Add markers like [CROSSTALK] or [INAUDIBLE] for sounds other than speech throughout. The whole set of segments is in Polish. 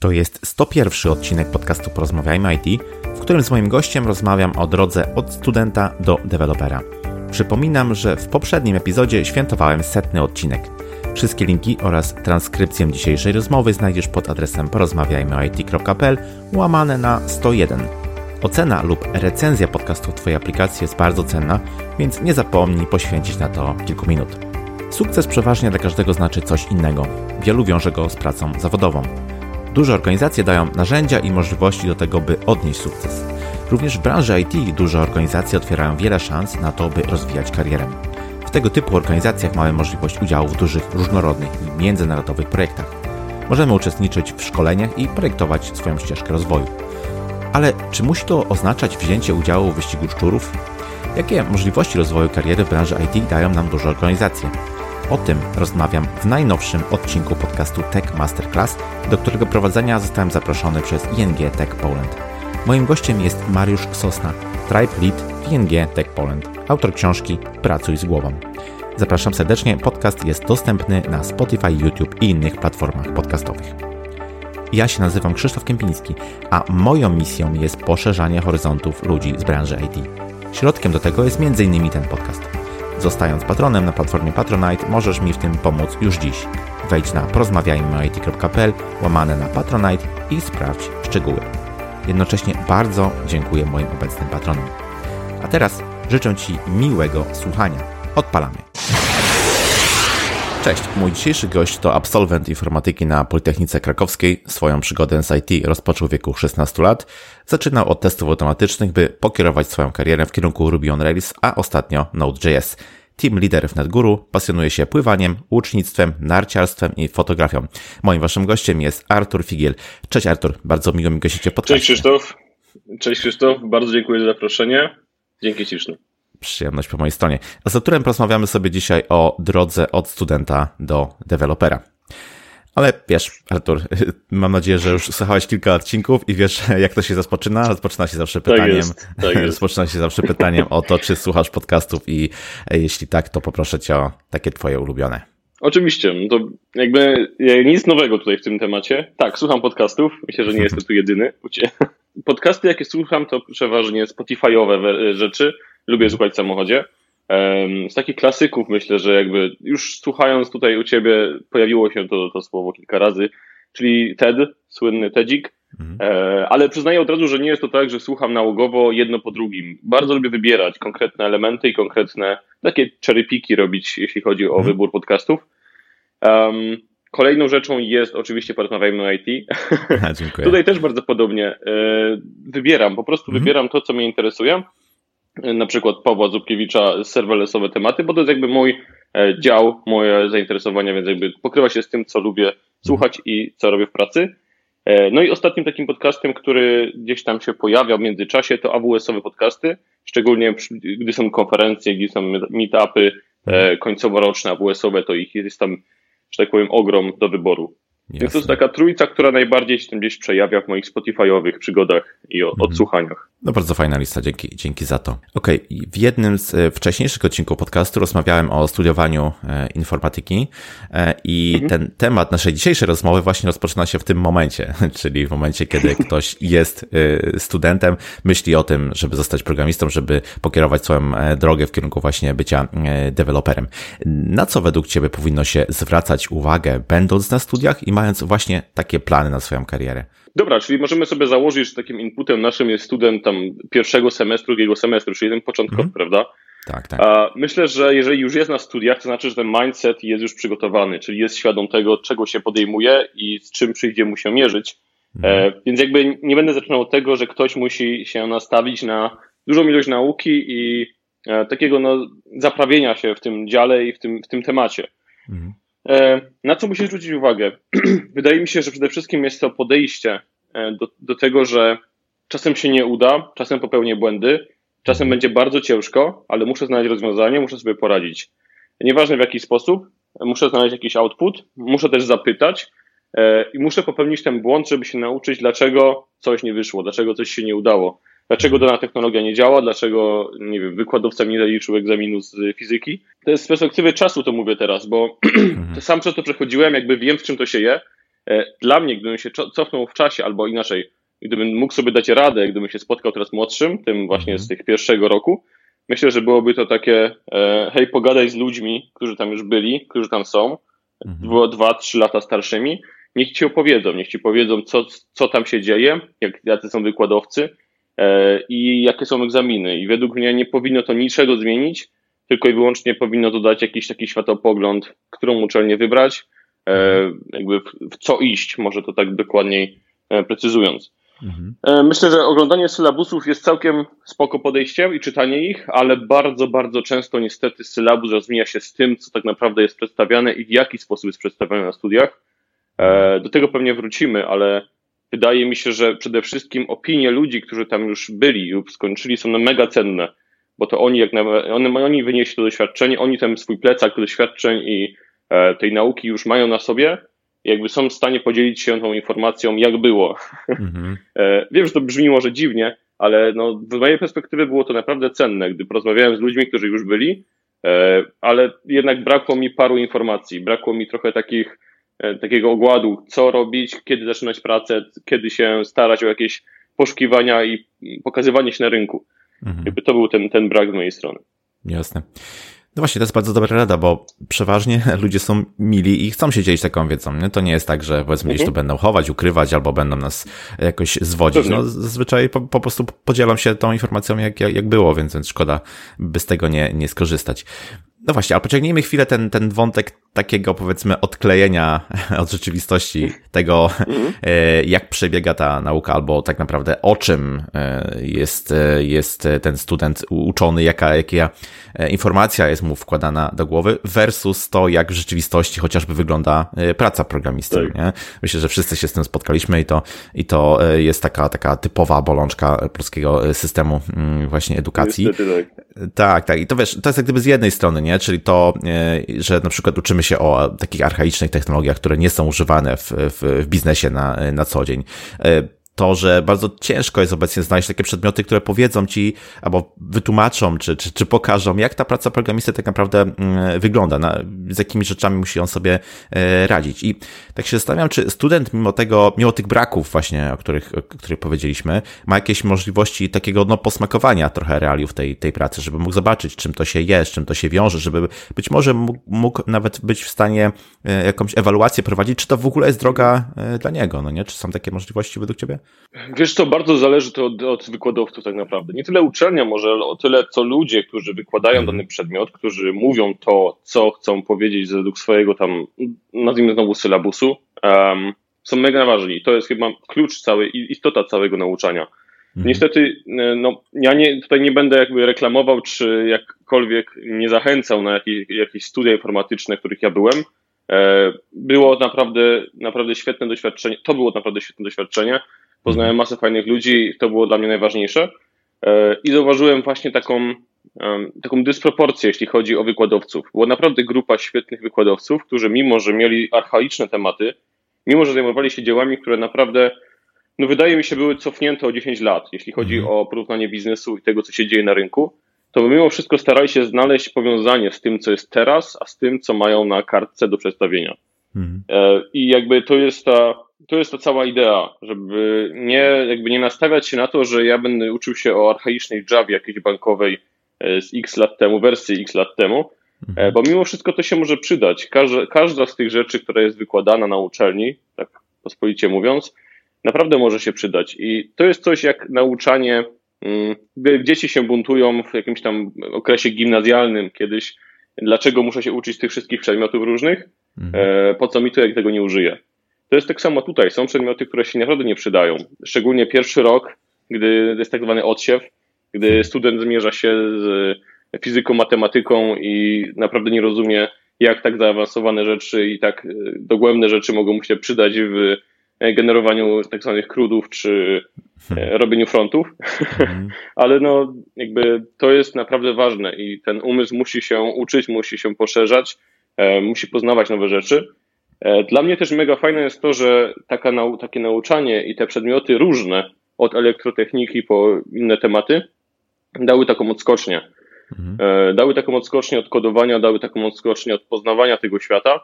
To jest 101 odcinek podcastu Porozmawiajmy IT, w którym z moim gościem rozmawiam o drodze od studenta do dewelopera. Przypominam, że w poprzednim epizodzie świętowałem setny odcinek. Wszystkie linki oraz transkrypcję dzisiejszej rozmowy znajdziesz pod adresem porozmawiajmyit.pl łamane na 101. Ocena lub recenzja podcastu w Twojej aplikacji jest bardzo cenna, więc nie zapomnij poświęcić na to kilku minut. Sukces przeważnie dla każdego znaczy coś innego. Wielu wiąże go z pracą zawodową. Duże organizacje dają narzędzia i możliwości do tego, by odnieść sukces. Również w branży IT duże organizacje otwierają wiele szans na to, by rozwijać karierę. W tego typu organizacjach mamy możliwość udziału w dużych, różnorodnych i międzynarodowych projektach. Możemy uczestniczyć w szkoleniach i projektować swoją ścieżkę rozwoju. Ale czy musi to oznaczać wzięcie udziału w wyścigu szczurów? Jakie możliwości rozwoju kariery w branży IT dają nam duże organizacje? O tym rozmawiam w najnowszym odcinku podcastu Tech Masterclass, do którego prowadzenia zostałem zaproszony przez ING Tech Poland. Moim gościem jest Mariusz Sosna, Tribe Lead w ING Tech Poland, autor książki Pracuj z głową. Zapraszam serdecznie, podcast jest dostępny na Spotify, YouTube i innych platformach podcastowych. Ja się nazywam Krzysztof Kępiński, a moją misją jest poszerzanie horyzontów ludzi z branży IT. Środkiem do tego jest m.in. ten podcast. Zostając patronem na platformie Patronite, możesz mi w tym pomóc już dziś. Wejdź na porozmawiajmy.it.pl łamane na Patronite i sprawdź szczegóły. Jednocześnie bardzo dziękuję moim obecnym patronom. A teraz życzę Ci miłego słuchania. Odpalamy. Cześć, mój dzisiejszy gość to absolwent informatyki na Politechnice Krakowskiej. Swoją przygodę z IT rozpoczął w wieku 16 lat. Zaczynał od testów automatycznych, by pokierować swoją karierę w kierunku Ruby on Rails, a ostatnio Node.js. Team lider w NetGuru pasjonuje się pływaniem, łucznictwem, narciarstwem i fotografią. Moim waszym gościem jest Artur Figiel. Cześć Artur, bardzo miło mi gościcie się Cześć Krzysztof. Cześć Krzysztof, bardzo dziękuję za zaproszenie. Dzięki śliczne przyjemność po mojej stronie. A z Arturem porozmawiamy sobie dzisiaj o drodze od studenta do dewelopera. Ale wiesz, Artur, [LAUGHS] mam nadzieję, że już słuchałeś kilka odcinków i wiesz, [LAUGHS] jak to się rozpoczyna. Rozpoczyna się zawsze tak pytaniem. Tak jest, tak [LAUGHS] jest. Rozpoczyna się zawsze pytaniem o to, czy słuchasz podcastów i e, jeśli tak, to poproszę cię o takie twoje ulubione. Oczywiście, no to jakby nic nowego tutaj w tym temacie. Tak, słucham podcastów. Myślę, że nie jestem tu jedyny. Podcasty, jakie słucham, to przeważnie Spotify'owe rzeczy lubię słuchać w samochodzie. Z takich klasyków myślę, że jakby już słuchając tutaj u ciebie pojawiło się to, to słowo kilka razy, czyli TED, słynny TEDzik, mhm. E, ale przyznaję od razu, że nie jest to tak, że słucham nałogowo jedno po drugim. Bardzo lubię wybierać konkretne elementy i konkretne takie cherrypiki robić, jeśli chodzi o mhm. wybór podcastów. Um, kolejną rzeczą jest oczywiście porozmawiajmy o IT. A, [LAUGHS] Tutaj też bardzo podobnie e, wybieram, po prostu mhm. wybieram to, co mnie interesuje na przykład Pawła Zubkiewicza serverlessowe tematy, bo to jest jakby mój e, dział, moje zainteresowania, więc jakby pokrywa się z tym, co lubię słuchać i co robię w pracy. E, no i ostatnim takim podcastem, który gdzieś tam się pojawia w międzyczasie, to AWS-owe podcasty, szczególnie gdy są konferencje, gdy są meetupy e, końcowo-roczne AWS-owe, to ich jest tam, że tak powiem, ogrom do wyboru. Jasne. Więc to jest taka trójca, która najbardziej się gdzieś przejawia w moich Spotify'owych przygodach i mhm. odsłuchaniach. No bardzo fajna lista, dzięki, dzięki za to. Okej, okay. w jednym z e, wcześniejszych odcinków podcastu rozmawiałem o studiowaniu e, informatyki e, i mhm. ten temat naszej dzisiejszej rozmowy właśnie rozpoczyna się w tym momencie, [LAUGHS] czyli w momencie, kiedy [LAUGHS] ktoś jest studentem, myśli o tym, żeby zostać programistą, żeby pokierować swoją drogę w kierunku właśnie bycia deweloperem. Na co według Ciebie powinno się zwracać uwagę, będąc na studiach i mając właśnie takie plany na swoją karierę? Dobra, czyli możemy sobie założyć, że takim inputem naszym jest student tam pierwszego semestru, drugiego semestru, czyli jeden początkowy, mm. prawda? Tak, tak. A myślę, że jeżeli już jest na studiach, to znaczy, że ten mindset jest już przygotowany, czyli jest świadom tego, czego się podejmuje i z czym przyjdzie mu się mierzyć. E, więc jakby nie będę zaczynał od tego, że ktoś musi się nastawić na dużą ilość nauki i e, takiego no, zaprawienia się w tym dziale i w tym, w tym temacie. Mm. E, na co musisz zwrócić uwagę? [CLEARS THROAT] Wydaje mi się, że przede wszystkim jest to podejście e, do, do tego, że czasem się nie uda, czasem popełnię błędy, czasem będzie bardzo ciężko, ale muszę znaleźć rozwiązanie, muszę sobie poradzić. Nieważne w jaki sposób, muszę znaleźć jakiś output, muszę też zapytać e, i muszę popełnić ten błąd, żeby się nauczyć, dlaczego coś nie wyszło, dlaczego coś się nie udało. Dlaczego dana technologia nie działa? Dlaczego, nie wiem, wykładowca mi nie zaliczył egzaminu z fizyki? To jest z perspektywy czasu to mówię teraz, bo [CLEARS THROAT] mhm. sam przez to przechodziłem, jakby wiem, w czym to się je Dla mnie, gdybym się cofnął w czasie, albo inaczej, gdybym mógł sobie dać radę, gdybym się spotkał teraz młodszym, tym właśnie z tych pierwszego roku, myślę, że byłoby to takie, hej, pogadaj z ludźmi, którzy tam już byli, którzy tam są, mhm. dwa, trzy lata starszymi, niech ci opowiedzą, niech ci powiedzą, co, co tam się dzieje, jak, jacy są wykładowcy e, i jakie są egzaminy. I według mnie nie powinno to niczego zmienić, tylko i wyłącznie powinno dodać jakiś taki światopogląd, którą uczelnię wybrać, e, jakby w, co iść, może to tak dokładniej e, precyzując. Mhm. E, myślę, że oglądanie sylabusów jest całkiem spoko podejściem i czytanie ich, ale bardzo, bardzo często niestety sylabus rozmija się z tym, co tak naprawdę jest przedstawiane i w jaki sposób jest przedstawiane na studiach. E, do tego pewnie wrócimy, ale wydaje mi się, że przede wszystkim opinie ludzi, którzy tam już byli lub skończyli, są mega cenne, bo to oni, jak nawet, oni, oni wynieśli to doświadczenie, oni ten swój plecak doświadczeń i e, tej nauki już mają na sobie, jakby są w stanie podzielić się tą informacją, jak było. Mhm. [LAUGHS] E, wiem, że to brzmi może dziwnie, ale no, z mojej perspektywy było to naprawdę cenne, gdy porozmawiałem z ludźmi, którzy już byli, ale jednak brakło mi paru informacji, brakło mi trochę takich E, takiego ogładu, co robić, kiedy zaczynać pracę, kiedy się starać o jakieś poszukiwania i pokazywanie się na rynku. Mhm. Jakby to był ten, ten brak z mojej strony. Jasne. No właśnie, to jest bardzo dobra rada, bo przeważnie [LAUGHS] ludzie są mili i chcą się dzielić taką wiedzą. Nie? To nie jest tak, że powiedzmy gdzieś tu mhm. będą chować, ukrywać albo będą nas jakoś zwodzić. No zazwyczaj po, po prostu podzielam się tą informacją, jak, jak, jak było, więc, więc szkoda by z tego nie, nie skorzystać. No właśnie, ale pociągnijmy chwilę ten, ten wątek takiego powiedzmy odklejenia [LAUGHS] od rzeczywistości tego, e, jak przebiega ta nauka, albo tak naprawdę o czym e, jest, e, jest ten student uczony, jaka, jaka informacja jest mu wkładana do głowy, versus to, jak w rzeczywistości chociażby wygląda praca programisty. Tak. Nie? Myślę, że wszyscy się z tym spotkaliśmy i to, i to jest taka, taka typowa bolączka polskiego systemu mm, właśnie edukacji. Niestety, tak. tak, tak. I to wiesz, to jest jak gdyby z jednej strony, nie? Czyli to, że na przykład uczymy się o takich archaicznych technologiach, które nie są używane w, w, w biznesie na, na co dzień. To, że bardzo ciężko jest obecnie znaleźć takie przedmioty, które powiedzą ci albo wytłumaczą, czy, czy, czy pokażą, jak ta praca programisty tak naprawdę mm, wygląda, na, z jakimi rzeczami musi on sobie e, radzić. I tak się zastanawiam, czy student mimo tego, mimo tych braków właśnie, o których, o których powiedzieliśmy, ma jakieś możliwości takiego no, posmakowania trochę realiów tej, tej pracy, żeby mógł zobaczyć, czym to się jest, czym to się wiąże, żeby być może mógł, mógł nawet być w stanie e, jakąś ewaluację prowadzić, czy to w ogóle jest droga e, dla niego, no nie? Czy są takie możliwości według Ciebie? Wiesz co, bardzo zależy to od, od wykładowców tak naprawdę. Nie tyle uczelnia może, ale o tyle co ludzie, którzy wykładają dany przedmiot, którzy mówią to, co chcą powiedzieć według swojego tam, nazwijmy znowu sylabusu, um, są mega ważni. To jest chyba klucz całej, istota całego nauczania. Mhm. Niestety, e, no, ja nie, tutaj nie będę jakby reklamował, czy jakkolwiek nie zachęcał na jakieś, jakieś studia informatyczne, których ja byłem. E, było naprawdę, naprawdę świetne doświadczenie. To było naprawdę świetne doświadczenie. Poznałem masę fajnych ludzi, to było dla mnie najważniejsze. E, I zauważyłem właśnie taką, taką dysproporcję, jeśli chodzi o wykładowców. Była naprawdę grupa świetnych wykładowców, którzy mimo, że mieli archaiczne tematy, mimo, że zajmowali się dziełami, które naprawdę, no wydaje mi się, były cofnięte o 10 lat, jeśli chodzi mhm. o porównanie biznesu i tego, co się dzieje na rynku, to mimo wszystko starali się znaleźć powiązanie z tym, co jest teraz, a z tym, co mają na kartce do przedstawienia. Mhm. E, I jakby to jest ta to jest ta cała idea, żeby nie, jakby nie nastawiać się na to, że ja będę uczył się o archaicznej Javie jakiejś bankowej e, z x lat temu, wersji x lat temu, e, mhm. bo mimo wszystko to się może przydać. Każda, każda z tych rzeczy, która jest wykładana na uczelni, tak pospolicie mówiąc, naprawdę może się przydać. I to jest coś jak nauczanie, mm, gdy dzieci się buntują w jakimś tam okresie gimnazjalnym kiedyś, dlaczego muszę się uczyć tych wszystkich przedmiotów różnych, mhm. E, po co mi to, jak tego nie użyję. To jest tak samo tutaj. Są przedmioty, które się naprawdę nie przydają. Szczególnie pierwszy rok, gdy jest tak zwany odsiew, gdy student zmierza się z fizyką, matematyką i naprawdę nie rozumie, jak tak zaawansowane rzeczy i tak e, dogłębne rzeczy mogą mu się przydać w generowaniu tak zwanych crudów czy e, robieniu frontów. Mhm. [LAUGHS] Ale no, jakby to jest naprawdę ważne i ten umysł musi się uczyć, musi się poszerzać, e, musi poznawać nowe rzeczy. E, dla mnie też mega fajne jest to, że taka nau takie nauczanie i te przedmioty różne, od elektrotechniki po inne tematy, dały taką odskocznię. Mhm. E, dały taką odskocznię od kodowania, dały taką odskocznię od poznawania tego świata.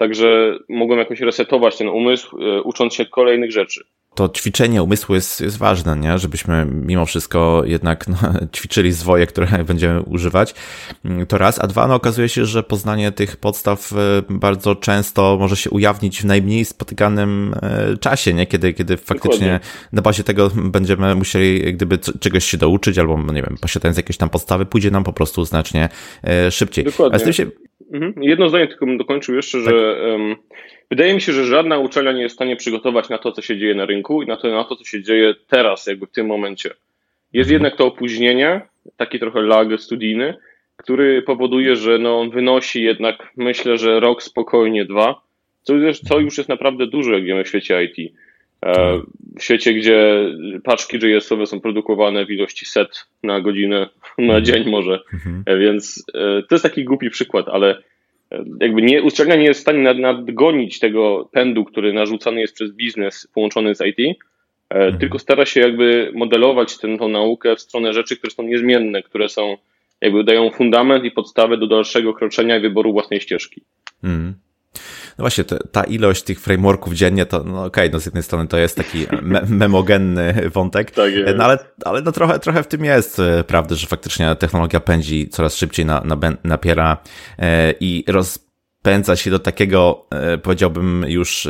Także mogłem jakoś resetować ten umysł, e, ucząc się kolejnych rzeczy to ćwiczenie umysłu jest, jest ważne, nie? żebyśmy mimo wszystko jednak no, [LAUGHS] ćwiczyli zwoje, które [LAUGHS] będziemy używać. To raz, a dwa, no okazuje się, że poznanie tych podstaw e, bardzo często może się ujawnić w najmniej spotykanym e, czasie, nie? Kiedy, kiedy faktycznie Dokładnie. na bazie tego będziemy musieli gdyby czegoś się douczyć, albo nie wiem, posiadając jakieś tam podstawy, pójdzie nam po prostu znacznie szybciej. Dokładnie. A z tym się... Mhm. Jedno zdanie tylko bym dokończył jeszcze, tak. że um, Wydaje mi się, że żadna uczelnia nie jest w stanie przygotować na to, co się dzieje na rynku i na to, na to co się dzieje teraz, jakby w tym momencie. Jest mhm. jednak to opóźnienie, taki trochę lag studijny, który powoduje, że no, on wynosi jednak, myślę, że rok spokojnie, dwa, co już, co już jest naprawdę dużo, jak wiemy, w świecie IT. E, w świecie, gdzie paczki JS-owe są produkowane w ilości set na godzinę, [LAUGHS] na dzień może. Mhm. E, więc e, to jest taki głupi przykład, ale jakby nie, uczelnia nie jest w stanie nad, nadgonić tego pędu, który narzucany jest przez biznes połączony z IT, mhm. tylko stara się jakby modelować tę naukę w stronę rzeczy, które są niezmienne, które są jakby dają fundament i podstawę do dalszego kroczenia i wyboru własnej ścieżki. Mhm. No właśnie, ta ilość tych frameworków dziennie, to no okej, okay, no z jednej strony to jest taki [LAUGHS] me memogenny wątek, tak no ale, ale no trochę, trochę w tym jest e, prawda, że faktycznie technologia pędzi coraz szybciej na, na, napiera e, i rozpędza się do takiego, e, powiedziałbym już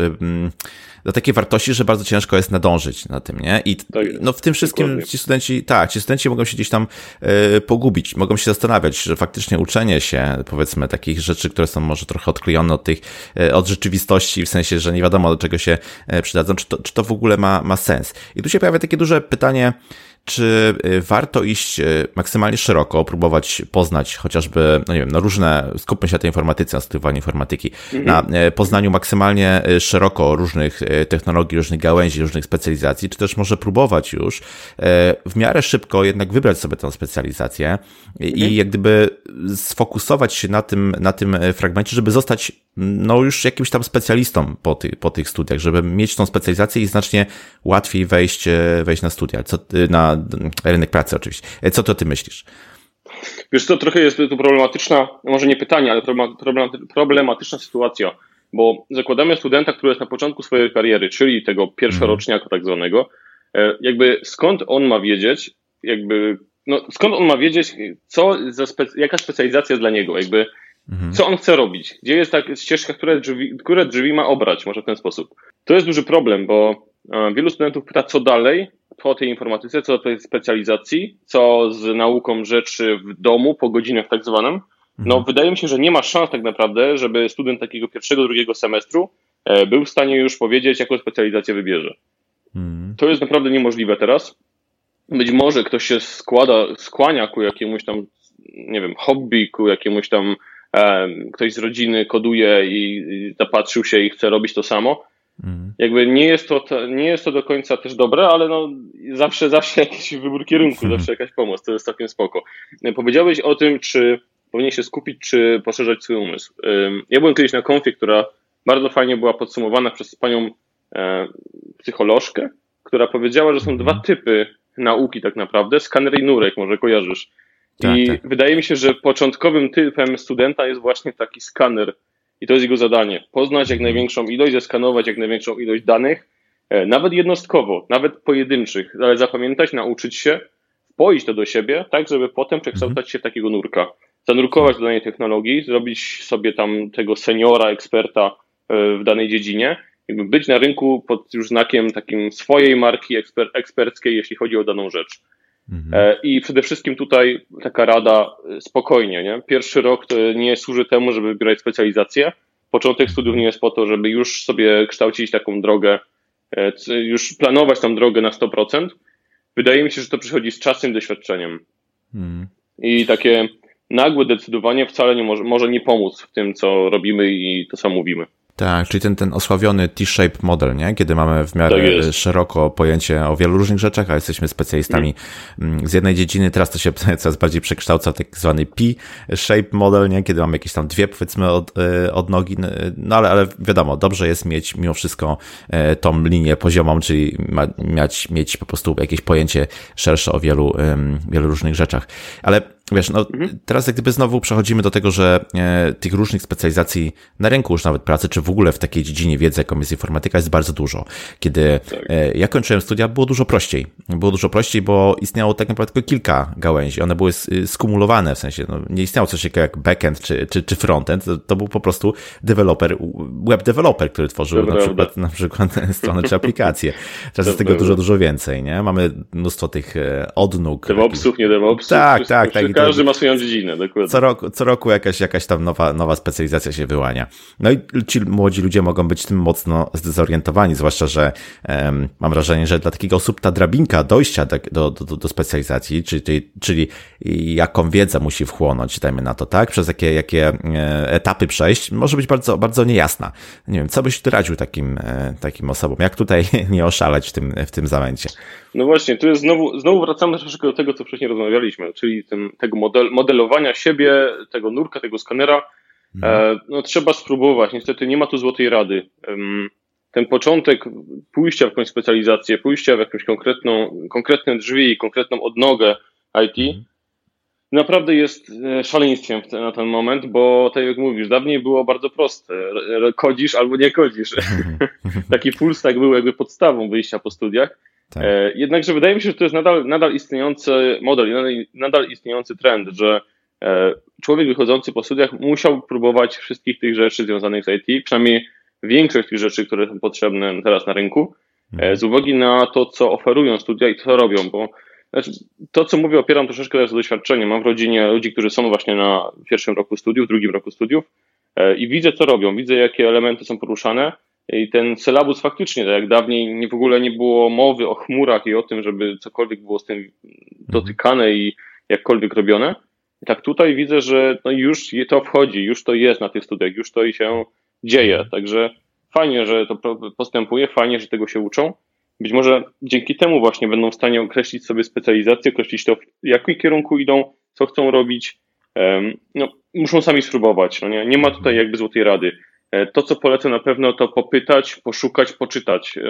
do takiej wartości, że bardzo ciężko jest nadążyć na tym, nie? I tak no w tym wszystkim dokładnie. ci studenci, tak, ci studenci mogą się gdzieś tam y, pogubić, mogą się zastanawiać, że faktycznie uczenie się, powiedzmy, takich rzeczy, które są może trochę odklejone od tych, y, od rzeczywistości, w sensie, że nie wiadomo do czego się y, przydadzą, czy to, czy to w ogóle ma, ma sens. I tu się pojawia takie duże pytanie, czy y, warto iść y, maksymalnie szeroko, próbować poznać chociażby, no nie wiem, na różne, skupmy się na tej informatyce, na studiowaniu informatyki, mhm. na y, poznaniu maksymalnie szeroko różnych technologii, różnych gałęzi, różnych specjalizacji, czy też może próbować już w miarę szybko jednak wybrać sobie tę specjalizację mhm. i jak gdyby sfokusować się na tym, na tym fragmencie, żeby zostać no już jakimś tam specjalistą po, ty, po tych studiach, żeby mieć tą specjalizację i znacznie łatwiej wejść, wejść na studia, co, na rynek pracy oczywiście. Co to ty myślisz? Wiesz co, trochę jest tu problematyczna, może nie pytanie, ale problematyczna sytuacja, bo zakładamy studenta, który jest na początku swojej kariery, czyli tego pierwszoroczniaka tak zwanego, e, jakby skąd on ma wiedzieć, jakby, no skąd on ma wiedzieć, co za jaka specjalizacja jest dla niego, jakby mhm. co on chce robić, gdzie jest ta ścieżka, które drzwi, które drzwi ma obrać, może w ten sposób. To jest duży problem, bo e, wielu studentów pyta, co dalej, po tej informatyce, co do tej specjalizacji, co z nauką rzeczy w domu, po godzinach tak zwanym, no mhm. wydaje mi się, że nie ma szans tak naprawdę, żeby student takiego pierwszego, drugiego semestru e, był w stanie już powiedzieć, jaką specjalizację wybierze. Mhm. To jest naprawdę niemożliwe teraz. Być może ktoś się składa, skłania ku jakiemuś tam, nie wiem, hobby, ku jakiemuś tam, e, ktoś z rodziny koduje i, i zapatrzył się i chce robić to samo. Jakby nie jest, to, nie jest to do końca też dobre, ale no zawsze, zawsze jakiś wybór kierunku, mhm. zawsze jakaś pomoc, to jest całkiem spoko. Powiedziałeś o tym, czy powinien się skupić, czy poszerzać swój umysł. Ja byłem kiedyś na konfie, która bardzo fajnie była podsumowana przez panią e, psycholożkę, która powiedziała, że są dwa mhm. typy nauki tak naprawdę, skaner i nurek, może kojarzysz. Tak, I tak. wydaje mi się, że początkowym typem studenta jest właśnie taki skaner, i to jest jego zadanie. Poznać jak największą ilość, zeskanować jak największą ilość danych, e, nawet jednostkowo, nawet pojedynczych, ale zapamiętać, nauczyć się, wpoić to do siebie, tak żeby potem przekształcać się w takiego nurka. Zanurkować do danej technologii, zrobić sobie tam tego seniora, eksperta e, w danej dziedzinie, jakby być na rynku pod już znakiem takim swojej marki eksper eksperckiej, jeśli chodzi o daną rzecz. Mhm. E, I przede wszystkim tutaj taka rada e, spokojnie, nie? Pierwszy rok to nie służy temu, żeby wybierać specjalizację. Początek studiów nie jest po to, żeby już sobie kształcić taką drogę, e, już planować tą drogę na 100%. Wydaje mi się, że to przychodzi z czasem, doświadczeniem. Mhm. I takie nagłe decydowanie wcale nie może, może nie pomóc w tym, co robimy i to, co mówimy. Tak, czyli ten, ten osławiony T-shape model, nie? Kiedy mamy w miarę tak szeroko pojęcie o wielu różnych rzeczach, a jesteśmy specjalistami mm. z jednej dziedziny. Teraz to się [LAUGHS] coraz bardziej przekształca tak zwany P-shape model, nie? Kiedy mamy jakieś tam dwie, powiedzmy, od, e, od nogi. No ale, ale wiadomo, dobrze jest mieć mimo wszystko e, tą linię poziomą, czyli ma, mieć, mieć po prostu jakieś pojęcie szersze o wielu, wielu różnych rzeczach. Ale wiesz, no mhm. teraz jak gdyby znowu przechodzimy do tego, że e, tych różnych specjalizacji na rynku już nawet pracy, czy w ogóle w takiej dziedzinie wiedzy, jaką jest informatyka, jest bardzo dużo. Kiedy tak. e, ja kończyłem studia, było dużo prościej. Było dużo prościej, bo istniało tak naprawdę tylko kilka gałęzi. One były skumulowane, w sensie no, nie istniało coś takiego jak backend czy, czy, czy frontend. To, to był po prostu deweloper, web developer, który tworzył na przykład, na przykład [LAUGHS] strony czy aplikacje. Teraz jest tego dużo, dużo więcej, nie? Mamy mnóstwo tych e, odnóg. DevOpsów, nie DevOpsów. Tak, tak, tak. Każdy ma swoją dziedzinę, dokładnie. Co roku, co roku jakaś, jakaś tam nowa, nowa specjalizacja się wyłania. No i ci młodzi ludzie mogą być tym mocno zdezorientowani, zwłaszcza, że um, mam wrażenie, że dla takich osób ta drabinka dojścia do, do, do, do specjalizacji, czyli, czyli jaką wiedzę musi wchłonąć, dajmy na to, tak? Przez jakie, jakie e, etapy przejść, może być bardzo, bardzo niejasna. Nie wiem, co byś radził takim, e, takim osobom? Jak tutaj [LAUGHS] nie oszaleć w tym, w tym zamęcie? No właśnie, tu jest znowu, znowu wracamy troszeczkę do tego, co wcześniej rozmawialiśmy, czyli tym, tego model, modelowania siebie, tego nurka, tego skanera. No. E, no, trzeba spróbować. Niestety nie ma tu złotej rady. Ten początek pójścia w jakąś specjalizację, pójścia w jakąś konkretną, konkretne drzwi, konkretną odnogę IT, mhm. naprawdę jest e, szaleństwem na ten moment, bo tak jak mówisz, dawniej było bardzo proste. Kodzisz albo nie kodzisz. [LAUGHS] Taki full stack był jakby podstawą wyjścia po studiach. Tak. E, jednakże wydaje mi się, że to jest nadal, nadal istniejący model, nadal, nadal istniejący trend, że e, człowiek wychodzący po studiach musiał próbować wszystkich tych rzeczy związanych z IT, przynajmniej większość tych rzeczy, które są potrzebne teraz na rynku, e, mhm. z uwagi na to, co oferują studia i co robią, bo znaczy, to, co mówię, opieram troszeczkę też doświadczenie. Mam w rodzinie ludzi, którzy są właśnie na pierwszym roku studiów, drugim roku studiów i widzę, co robią, widzę, jakie elementy są poruszane i ten sylabus faktycznie, tak jak dawniej nie, w ogóle nie było mowy o chmurach i o tym, żeby cokolwiek było z tym dotykane i jakkolwiek robione, tak tutaj widzę, że no już to wchodzi, już to jest na tych studiach, już to się dzieje. Także fajnie, że to postępuje, fajnie, że tego się uczą. Być może dzięki temu właśnie będą w stanie określić sobie specjalizację, określić to, w jakim kierunku idą, co chcą robić. No, muszą sami spróbować. No nie? nie ma tutaj jakby złotej rady. E, to, co polecę na pewno, to popytać, poszukać, poczytać, e,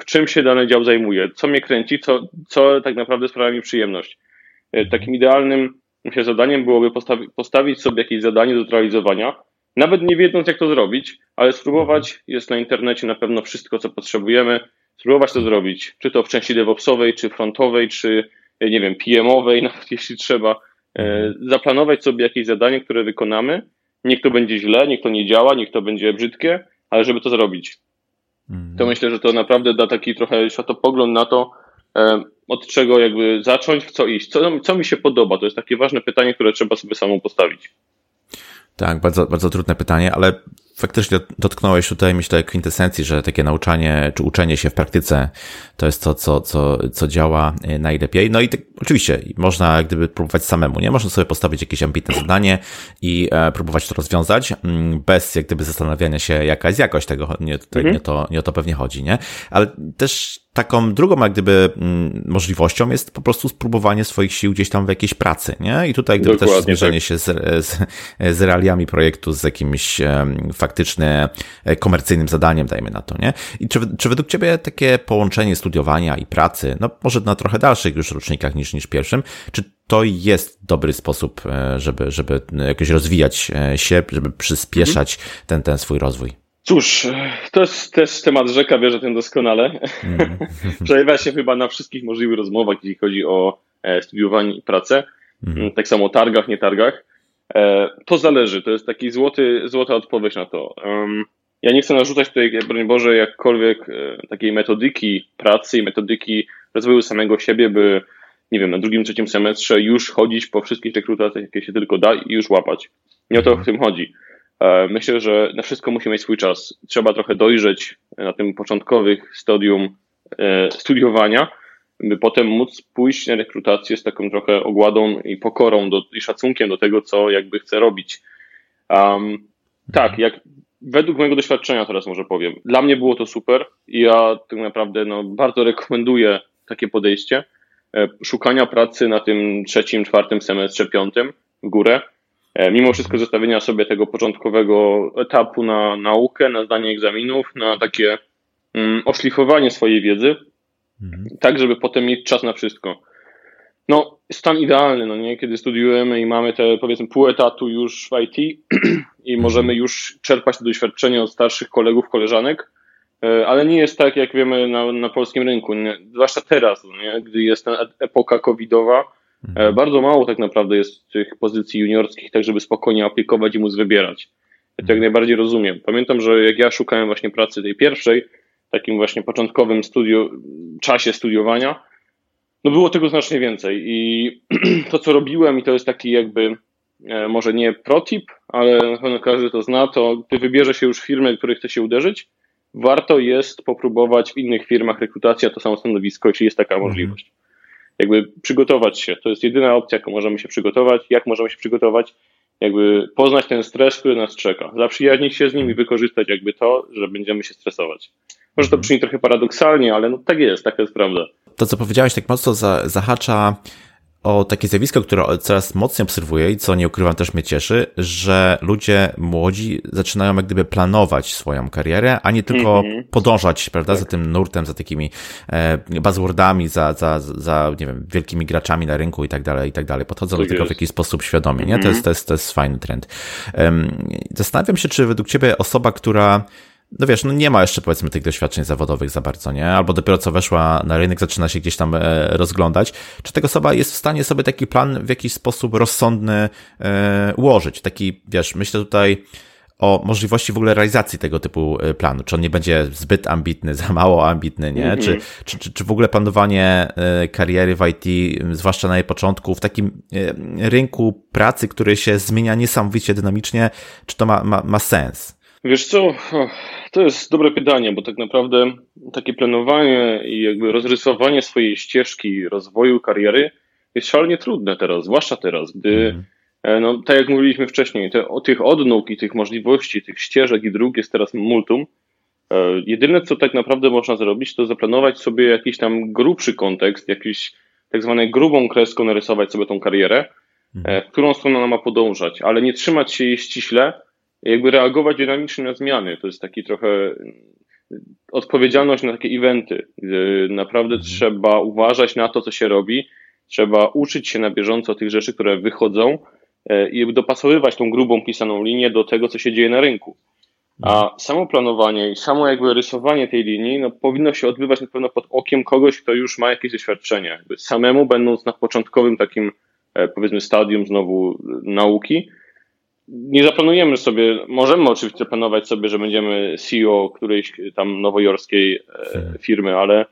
w czym się dany dział zajmuje, co mnie kręci, co, co tak naprawdę sprawia mi przyjemność. E, takim idealnym myślę, zadaniem byłoby postawi, postawić sobie jakieś zadanie do zrealizowania, nawet nie wiedząc, jak to zrobić, ale spróbować. Jest na internecie na pewno wszystko, co potrzebujemy. Spróbować to zrobić, czy to w części DevOpsowej, czy frontowej, czy nie wiem, PM-owej, [LAUGHS] nawet jeśli trzeba. Zaplanować sobie jakieś zadanie, które wykonamy Niech to będzie źle, niech to nie działa, niech to będzie brzydkie, ale żeby to zrobić. Mhm. To myślę, że to naprawdę da taki trochę światopogląd na to, od czego jakby zacząć, w co iść. Co, co mi się podoba? To jest takie ważne pytanie, które trzeba sobie samą postawić. Tak, bardzo, bardzo trudne pytanie, ale faktycznie dotknąłeś tutaj, myślę, kwintesencji, że takie nauczanie czy uczenie się w praktyce to jest to, co, co, co działa e, najlepiej. No i tak, oczywiście można gdyby próbować samemu, nie? Można sobie postawić jakieś ambitne zadanie i e, próbować to rozwiązać mm, bez jak gdyby zastanawiania się, jaka jest jakość tego. Nie, tutaj, mhm. nie, to, nie o to pewnie chodzi, nie? Ale też taką drugą jak gdyby mm, możliwością jest po prostu spróbowanie swoich sił gdzieś tam w jakiejś pracy, nie? I tutaj gdyby Dokładnie, też zmierzenie tak. się z, z, z realiami projektu, z jakimś faktycznie e, komercyjnym zadaniem, dajmy na to, nie? I czy, czy według Ciebie takie połączenie studiowania i pracy, no może na trochę dalszych już rocznikach niż, niż pierwszym, czy to jest dobry sposób, e, żeby, żeby jakoś rozwijać e, się, żeby przyspieszać mhm. ten, ten swój rozwój? Cóż, to jest też temat rzeka, wierzę o tym doskonale. Mm. [LAUGHS] Przejawia się chyba na wszystkich możliwych rozmowach, jeśli chodzi o studiowanie i pracę. Mm. Tak samo o targach, nie targach. E, to zależy, to jest taki złoty, złota odpowiedź na to. Ja nie chcę narzucać tutaj, broń Boże, jakkolwiek e, takiej metodyki pracy i metodyki rozwoju samego siebie, by, nie wiem, na drugim, trzecim semestrze już chodzić po wszystkich rekrutacjach, jakie się tylko da i już łapać. Nie o to w tym chodzi. E, myślę, że na wszystko musi mieć swój czas. Trzeba trochę dojrzeć na tym początkowych stadium studiowania, by potem móc pójść na rekrutację z taką trochę ogładą i pokorą do, i szacunkiem do tego, co jakby chce robić. Um, tak, jak według mojego doświadczenia teraz może powiem, dla mnie było to super i ja tak naprawdę no, bardzo rekomenduję takie podejście e, szukania pracy na tym trzecim, czwartym semestrze, piątym w górę. E, mimo wszystko zostawienia sobie tego początkowego etapu na naukę, na zdanie egzaminów, na takie mm, oszlifowanie swojej wiedzy, Mhm. Tak, żeby potem mieć czas na wszystko. no, stan idealny, no nie? Kiedy studiujemy i mamy te, powiedzmy, pół etatu już w IT [CLEARS THROAT] i możemy już czerpać to doświadczenie od starszych kolegów, koleżanek, e, ale nie jest tak, jak wiemy na, na polskim rynku, nie? zwłaszcza teraz, no nie? gdy jest ta epoka covidowa, mhm. bardzo mało tak naprawdę jest tych pozycji juniorskich, tak żeby spokojnie aplikować i móc wybierać. Ja to jak mhm. najbardziej rozumiem. Pamiętam, że jak ja szukałem właśnie pracy tej pierwszej, takim właśnie początkowym studiu, czasie studiowania, no było tego znacznie więcej i [CLEARS THROAT] to, co robiłem i to jest taki jakby e, może nie protip, ale pewno każdy to zna, to gdy wybierze się już firmę, której chce się uderzyć, warto jest popróbować w innych firmach rekrutacji a to samo stanowisko, jeśli jest taka mhm. możliwość. Jakby przygotować się, to jest jedyna opcja, jaką możemy się przygotować. Jak możemy się przygotować? Jakby poznać ten stres, który nas czeka. Zaprzyjaźnić się z nim i wykorzystać jakby to, że będziemy się stresować. Może to brzmi trochę paradoksalnie, ale no tak jest, taka jest prawda to, co powiedziałeś, tak mocno zahacza o takie zjawisko, które coraz mocniej obserwuję i co nie ukrywam też mnie cieszy, że ludzie młodzi zaczynają jak gdyby planować swoją karierę, a nie tylko mm -hmm. podążać, prawda, tak. za tym nurtem, za takimi e, buzzwordami, za, za, za, nie wiem, wielkimi graczami na rynku i tak dalej, i tak dalej. Podchodzą do tego w jakiś sposób świadomie, nie? Mm -hmm. To, jest, to, jest, to jest fajny trend. Um, zastanawiam się, czy według Ciebie osoba, która no wiesz, no nie ma jeszcze powiedzmy tych doświadczeń zawodowych za bardzo, nie? Albo dopiero co weszła na rynek, zaczyna się gdzieś tam e, rozglądać. Czy taka osoba jest w stanie sobie taki plan w jakiś sposób rozsądny e, ułożyć? Taki, wiesz, myślę tutaj o możliwości w ogóle realizacji tego typu e, planu. Czy on nie będzie zbyt ambitny, [LAUGHS] za mało ambitny, nie? Mm -hmm. czy, czy, czy, czy w ogóle planowanie kariery w IT, zwłaszcza na jej początku, w takim rynku pracy, który się zmienia niesamowicie dynamicznie, czy to ma, ma, ma sens? Wiesz co, to jest dobre pytanie, bo tak naprawdę takie planowanie i jakby rozrysowanie swojej ścieżki rozwoju kariery jest szalenie trudne teraz, zwłaszcza teraz, gdy, mm. no, tak jak mówiliśmy wcześniej, te, o tych odnóg i tych możliwości, tych ścieżek i dróg jest teraz multum. E, jedyne, co tak naprawdę można zrobić, to zaplanować sobie jakiś tam grubszy kontekst, jakiś tak zwaną grubą kreską narysować sobie tą karierę, w którą stronę ona ma podążać, ale nie trzymać się jej ściśle, jakby reagować dynamicznie na zmiany. To jest taki trochę mm, odpowiedzialność na takie eventy, naprawdę mhm. trzeba uważać na to, co się robi, trzeba uczyć się na bieżąco tych rzeczy, które wychodzą e, i dopasowywać tą grubą pisaną linię do tego, co się dzieje na rynku. A mhm. samo planowanie i samo jakby rysowanie tej linii no, powinno się odbywać na pewno pod okiem kogoś, kto już ma jakieś doświadczenie. Jakby samemu będąc na początkowym takim e, powiedzmy stadium znowu nauki, nie zaplanujemy sobie, możemy oczywiście planować sobie, że będziemy CEO którejś tam nowojorskiej e, hmm. firmy, ale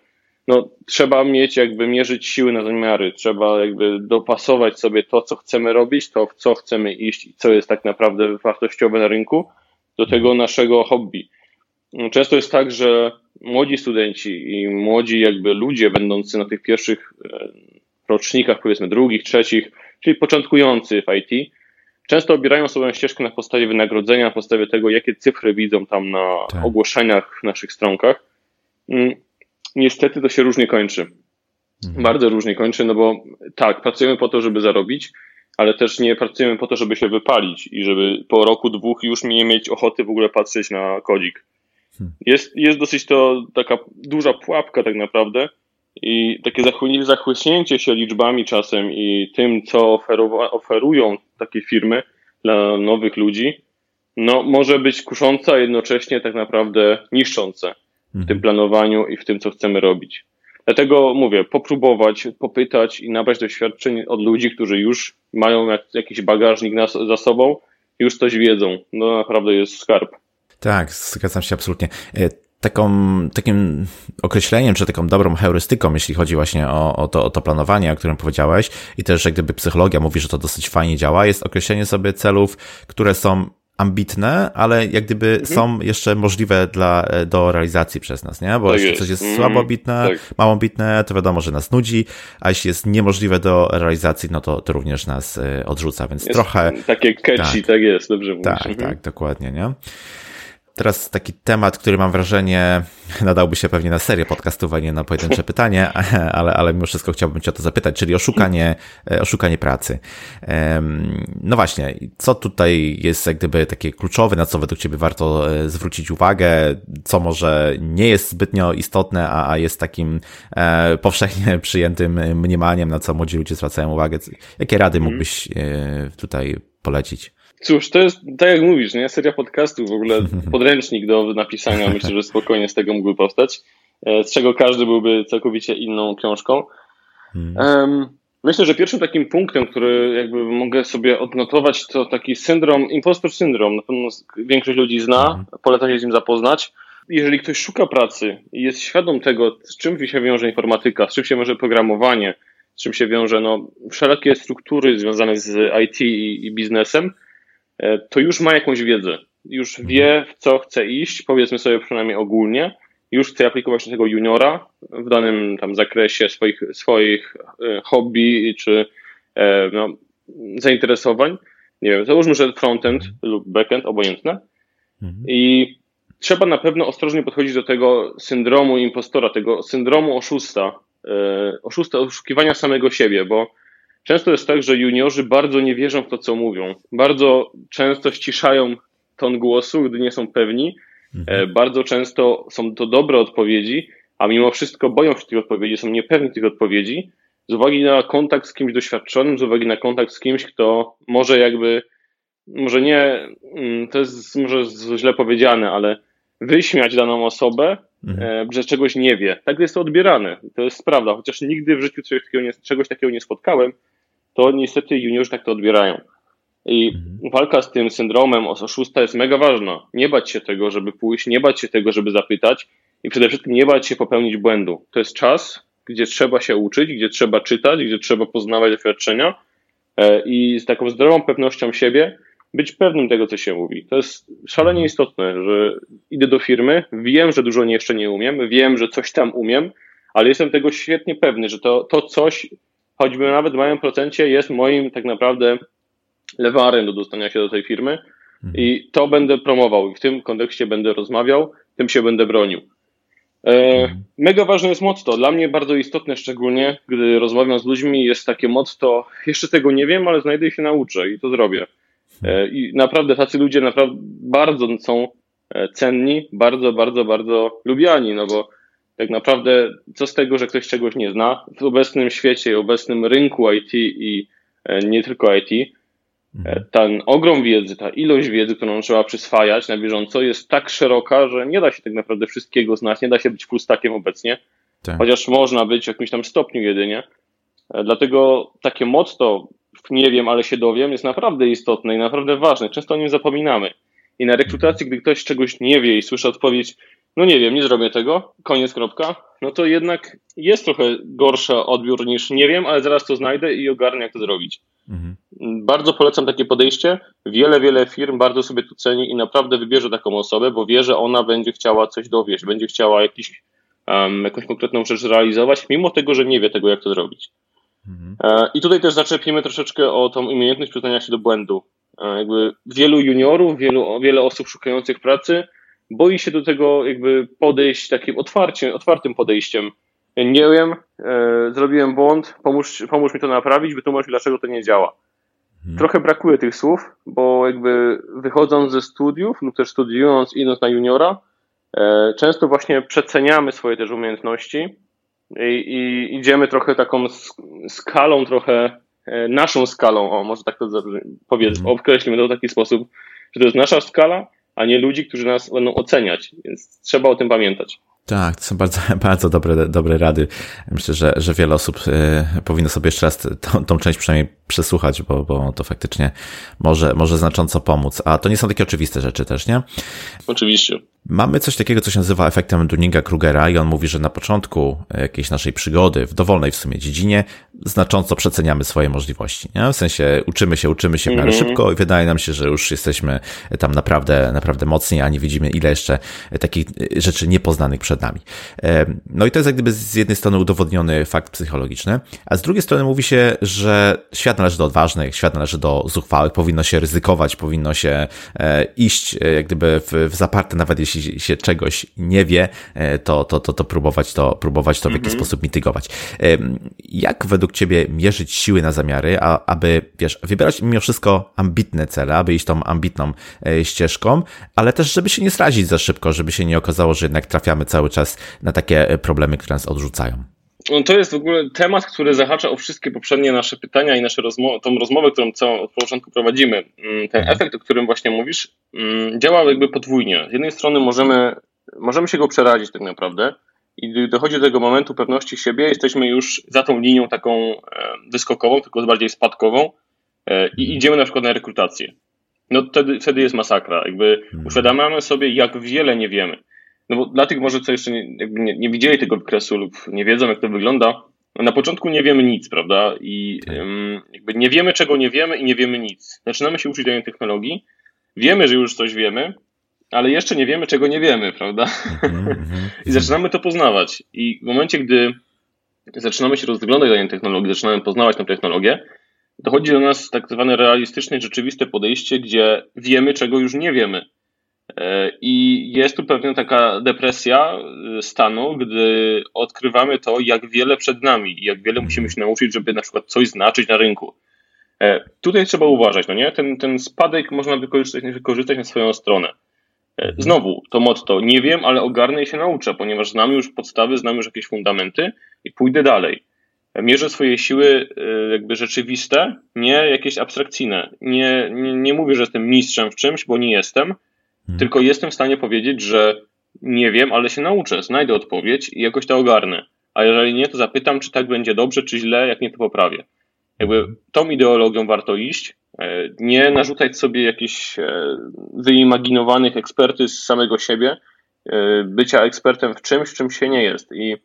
no, trzeba mieć jakby mierzyć siły na zamiary, trzeba jakby dopasować sobie to, co chcemy robić, to w co chcemy iść i co jest tak naprawdę wartościowe na rynku, do tego naszego hobby. Często jest tak, że młodzi studenci i młodzi jakby ludzie będący na tych pierwszych e, rocznikach, powiedzmy drugich, trzecich, czyli początkujący w IT, często obierają swoją ścieżkę na podstawie wynagrodzenia, na podstawie tego, jakie cyfry widzą tam na tak. ogłoszeniach w naszych stronkach. Mm, niestety to się różnie kończy. Mhm. Bardzo różnie kończy, no bo tak, pracujemy po to, żeby zarobić, ale też nie pracujemy po to, żeby się wypalić i żeby po roku, dwóch już nie mieć ochoty w ogóle patrzeć na kodzik. Hmm. Jest, jest dosyć to taka duża pułapka tak naprawdę, i takie zachłyśnięcie się liczbami czasem i tym, co oferują takie firmy dla nowych ludzi, no może być kuszące, a jednocześnie tak naprawdę niszczące w tym mhm. planowaniu i w tym, co chcemy robić. Dlatego mówię, popróbować, popytać i nabrać doświadczeń od ludzi, którzy już mają jakiś bagażnik za sobą, już coś wiedzą. No naprawdę jest skarb. Tak, zgadzam się absolutnie. E, taką, takim określeniem, czy taką dobrą heurystyką, jeśli chodzi właśnie o, o, to, o to planowanie, o którym powiedziałeś, i też jak gdyby psychologia mówi, że to dosyć fajnie działa, jest określenie sobie celów, które są ambitne, ale jak gdyby mhm. są jeszcze możliwe dla, do realizacji przez nas, nie? Bo tak jeśli coś jest mm, słabo ambitne, tak. mało ambitne, to wiadomo, że nas nudzi, a jeśli jest niemożliwe do realizacji, no to, to również nas y, odrzuca, więc jest trochę... Takie catchy, tak, tak jest, dobrze mówisz. Tak, mhm. tak, dokładnie, nie? Teraz taki temat, który mam wrażenie [LAUGHS] nadałby się pewnie na serię podcastów, a nie na pojedyncze [LAUGHS] pytanie, [LAUGHS] ale, ale mimo wszystko chciałbym Cię o to zapytać, czyli oszukanie, e, oszukanie pracy. No właśnie, co tutaj jest jak gdyby takie kluczowe, na co według Ciebie warto e, zwrócić uwagę, co może nie jest zbytnio istotne, a, a jest takim e, powszechnie przyjętym mniemaniem, na co młodzi ludzie zwracają uwagę. Jakie rady mhm. mógłbyś tutaj polecić? Cóż, to jest, tak jak mówisz, nie? seria podcastów, w ogóle [LAUGHS] podręcznik do napisania, myślę, że spokojnie z tego mógłby powstać, e, z czego każdy byłby całkowicie inną książką. Um, myślę, że pierwszym takim punktem, który jakby mogę sobie odnotować, to taki syndrom, impostor syndrom, na pewno większość ludzi zna, mhm. polecam się z nim zapoznać. Jeżeli ktoś szuka pracy i jest świadom tego, z czym się wiąże informatyka, z czym się wiąże programowanie, z czym się wiąże no, wszelkie struktury związane z IT i, i biznesem, to już ma jakąś wiedzę. Już wie, w co chce iść, powiedzmy sobie przynajmniej ogólnie. Już chce aplikować na tego juniora w danym tam zakresie swoich, swoich e, hobby czy e, no, zainteresowań. Nie wiem, załóżmy, że frontend lub backend, obojętne. Mhm. I trzeba na pewno ostrożnie podchodzić do tego syndromu impostora, tego syndromu oszusta, oszusta, oszukiwania samego siebie, bo Często jest tak, że juniorzy bardzo nie wierzą w to, co mówią. Bardzo często ściszają ton głosu, gdy nie są pewni. Mhm. E, bardzo często są to dobre odpowiedzi, a mimo wszystko boją się tych odpowiedzi, są niepewni tych odpowiedzi, z uwagi na kontakt z kimś doświadczonym, z uwagi na kontakt z kimś, kto może jakby, może nie, mm, to jest może źle powiedziane, ale wyśmiać daną osobę, mhm. E, że czegoś nie wie. Tak jest to odbierane. To jest prawda, chociaż nigdy w życiu czegoś takiego nie, czegoś takiego nie spotkałem, to niestety juniorzy tak to odbierają. I mhm. walka z tym syndromem oszusta jest mega ważna. Nie bać się tego, żeby pójść, nie bać się tego, żeby zapytać i przede wszystkim nie bać się popełnić błędu. To jest czas, gdzie trzeba się uczyć, gdzie trzeba czytać, gdzie trzeba poznawać doświadczenia e, i z taką zdrową pewnością siebie być pewnym tego, co się mówi. To jest szalenie istotne, że idę do firmy, wiem, że dużo jeszcze nie umiem, wiem, że coś tam umiem, ale jestem tego świetnie pewny, że to, to coś choćby nawet w małym procencie jest moim tak naprawdę lewarem do dostania się do tej firmy i to będę promował i w tym kontekście będę rozmawiał, tym się będę bronił. E, mega ważne jest motto. Dla mnie bardzo istotne, szczególnie gdy rozmawiam z ludźmi, jest takie motto: jeszcze tego nie wiem, ale znajdę się nauczę i to zrobię. E, I naprawdę tacy ludzie naprawdę bardzo są e, cenni, bardzo, bardzo, bardzo lubiani, no bo tak naprawdę co z tego, że ktoś czegoś nie zna? W obecnym świecie obecnym rynku IT i e, nie tylko IT, mhm. ten ogrom wiedzy, ta ilość wiedzy, którą trzeba przyswajać na bieżąco jest tak szeroka, że nie da się tak naprawdę wszystkiego znać, nie da się być full stackiem obecnie, tak. chociaż można być w jakimś tam stopniu jedynie. Dlatego takie motto, nie wiem, ale się dowiem, jest naprawdę istotne i naprawdę ważne. Często o nim zapominamy. I na rekrutacji, gdy ktoś czegoś nie wie i słyszy odpowiedź, no nie wiem, nie zrobię tego, koniec, kropka, no to jednak jest trochę gorszy odbiór niż nie wiem, ale zaraz to znajdę i ogarnę, jak to zrobić. Mhm. Bardzo polecam takie podejście. Wiele, wiele firm bardzo sobie to ceni i naprawdę wybierze taką osobę, bo wie, że ona będzie chciała coś dowieść, będzie chciała jakiś, um, jakąś konkretną rzecz zrealizować, mimo tego, że nie wie tego, jak to zrobić. Mhm. E, I tutaj też zaczepimy troszeczkę o tą umiejętność przyznania się do błędu. E, jakby wielu juniorów, wielu, wiele osób szukających pracy boi się do tego jakby podejść takim otwarciem, otwartym podejściem. Nie wiem, e, zrobiłem błąd, pomóż, pomóż mi to naprawić, wytłumacz mi, dlaczego to nie działa. Hmm. Trochę brakuje tych słów, bo jakby wychodząc ze studiów lub też studiując, idąc na juniora, e, często właśnie przeceniamy swoje też umiejętności i, i idziemy trochę taką skalą, trochę e, naszą skalą, o może tak to powiedz, hmm. określimy to w taki sposób, że to jest nasza skala, a nie ludzi, którzy nas będą oceniać, więc trzeba o tym pamiętać. Tak, to są bardzo, [LAUGHS] bardzo dobre, dobre rady. Myślę, że, że wiele osób y, powinno sobie jeszcze raz tą, tą część przynajmniej przesłuchać, bo, bo to faktycznie może, może znacząco pomóc. A to nie są takie oczywiste rzeczy też, nie? Oczywiście. Mamy coś takiego, co się nazywa efektem Dunninga-Krugera i on mówi, że na początku jakiejś naszej przygody, w dowolnej w sumie dziedzinie, znacząco przeceniamy swoje możliwości. Nie? W sensie uczymy się, uczymy się w miarę -hmm. szybko i wydaje nam się, że już jesteśmy tam naprawdę, naprawdę mocni, a nie widzimy ile jeszcze takich rzeczy niepoznanych przed nami. No i to jest jak gdyby z jednej strony udowodniony fakt psychologiczny, a z drugiej strony mówi się, że świat należy do odważnych, świat należy do zuchwałych, powinno się ryzykować, powinno się e, iść e, jak gdyby w, w zaparte, nawet jeśli się czegoś nie wie, e, to, to, to, to próbować to, próbować to w jakiś mhm. sposób mitygować. Jak według Ciebie mierzyć siły na zamiary, a, aby, wiesz, wybierać mimo wszystko ambitne cele, aby iść tą ambitną ścieżką, ale też, żeby się nie zrazić za szybko, żeby się nie okazało, że jednak trafiamy cały czas na takie problemy, które nas odrzucają? No to jest w ogóle temat, który zahacza o wszystkie poprzednie nasze pytania i nasze rozmo tą rozmowę, którą całą od początku prowadzimy. Mm, ten mhm. efekt, o którym właśnie mówisz, mm, działa jakby podwójnie. Z jednej strony możemy, możemy się go przerazić tak naprawdę i gdy dochodzi do tego momentu pewności siebie, jesteśmy już za tą linią taką e, wyskokową, tylko bardziej spadkową e, i mhm. idziemy na przykład na rekrutację. No wtedy, wtedy jest masakra. Jakby mhm. uświadamiamy sobie, jak wiele nie wiemy. No bo dla tych może, co jeszcze nie, nie, nie widzieli tego wykresu lub nie wiedzą, jak to wygląda, na początku nie wiemy nic, prawda? I um, jakby nie wiemy, czego nie wiemy i nie wiemy nic. Zaczynamy się uczyć danej technologii, wiemy, że już coś wiemy, ale jeszcze nie wiemy, czego nie wiemy, prawda? Mhm, mhm. [LAUGHS] I zaczynamy to poznawać. I w momencie, gdy zaczynamy się rozglądać danej technologii, zaczynamy poznawać tę technologię, dochodzi do nas tak zwane realistyczne, rzeczywiste podejście, gdzie wiemy, czego już nie wiemy. E, I jest tu pewna taka depresja e, stanu, gdy odkrywamy to, jak wiele przed nami i jak wiele musimy się nauczyć, żeby na przykład coś znaczyć na rynku. E, tutaj trzeba uważać, no nie? Ten, ten spadek można wykorzystać, wykorzystać na swoją stronę. Znowu, to motto, nie wiem, ale ogarnę i się nauczę, ponieważ znam już podstawy, znam już jakieś fundamenty i pójdę dalej. Mierzę swoje siły jakby rzeczywiste, nie jakieś abstrakcyjne. Nie, nie, nie mówię, że jestem mistrzem w czymś, bo nie jestem, Hmm. Tylko jestem w stanie powiedzieć, że nie wiem, ale się nauczę, znajdę odpowiedź i jakoś to ogarnę. A jeżeli nie, to zapytam, czy tak będzie dobrze, czy źle, jak nie, to poprawię. Jakby hmm. tą ideologią warto iść, e, nie narzucać sobie jakichś e, wyimaginowanych eksperty z samego siebie, e, bycia ekspertem w czymś, czym się nie jest. I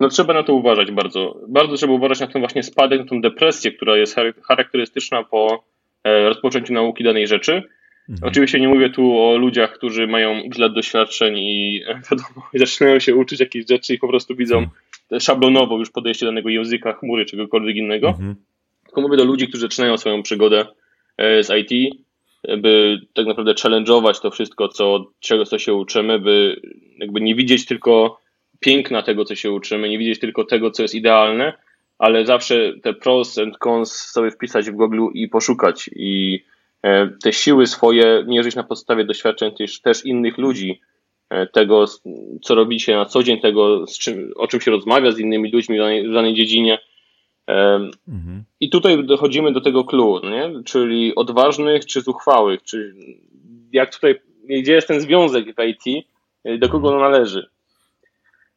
no trzeba na to uważać bardzo. Bardzo trzeba uważać na ten właśnie spadek, na tą depresję, która jest charakterystyczna po rozpoczęciu nauki danej rzeczy Mhm. Oczywiście nie mówię tu o ludziach, którzy mają x lat doświadczeń i wiadomo, zaczynają się uczyć jakichś rzeczy i po prostu widzą mhm. szablonowo już podejście danego języka, chmury, czegokolwiek innego. Mhm. Tylko mówię do ludzi, którzy zaczynają swoją przygodę e, z IT, by tak naprawdę challenge'ować to wszystko, co, czego co się uczymy, by jakby nie widzieć tylko piękna tego, co się uczymy, nie widzieć tylko tego, co jest idealne, ale zawsze te pros and cons sobie wpisać w Google i poszukać i E, te siły swoje mierzyć na podstawie doświadczeń też, też innych ludzi, e, tego, co robicie na co dzień, tego, czym, o czym się rozmawia z innymi ludźmi w danej, w danej dziedzinie. Mhm. I tutaj dochodzimy do tego clue, nie? czyli odważnych czy zuchwałych, czy jak tutaj, gdzie jest ten związek w IT, e, do kogo on należy.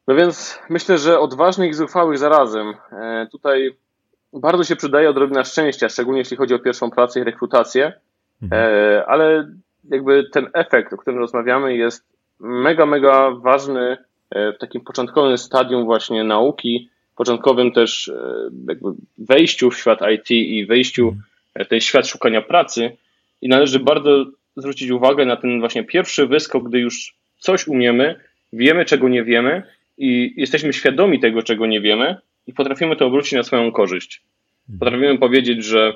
No więc myślę, że odważnych i zuchwałych zarazem. Tutaj bardzo się przydaje odrobina szczęścia, szczególnie jeśli chodzi o pierwszą pracę i rekrutację. Mhm. E, ale jakby ten efekt, o którym rozmawiamy, jest mega, mega ważny e, w takim początkowym stadium właśnie nauki, początkowym też e, jakby wejściu w świat IT i wejściu mhm. w ten świat szukania pracy. I należy bardzo zwrócić uwagę na ten właśnie pierwszy wyskok, gdy już coś umiemy, wiemy, czego nie wiemy i jesteśmy świadomi tego, czego nie wiemy i potrafimy to obrócić na swoją korzyść. Mhm. Potrafimy powiedzieć, że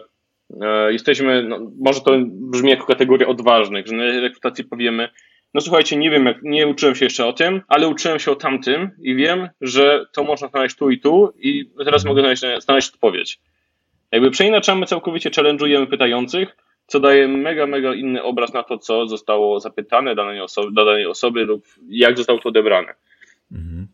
jesteśmy, no, może to brzmi jako kategoria odważnych, że na rekrutacji powiemy, no słuchajcie, nie wiem, jak, nie uczyłem się jeszcze o tym, ale uczyłem się o tamtym i wiem, że to można znaleźć tu i tu i teraz mogę znaleźć, znaleźć odpowiedź. Jakby przeinaczamy całkowicie, challenge'ujemy pytających, co daje mega, mega inny obraz na to, co zostało zapytane danej osoby, danej osoby lub jak zostało to odebrane. Mhm.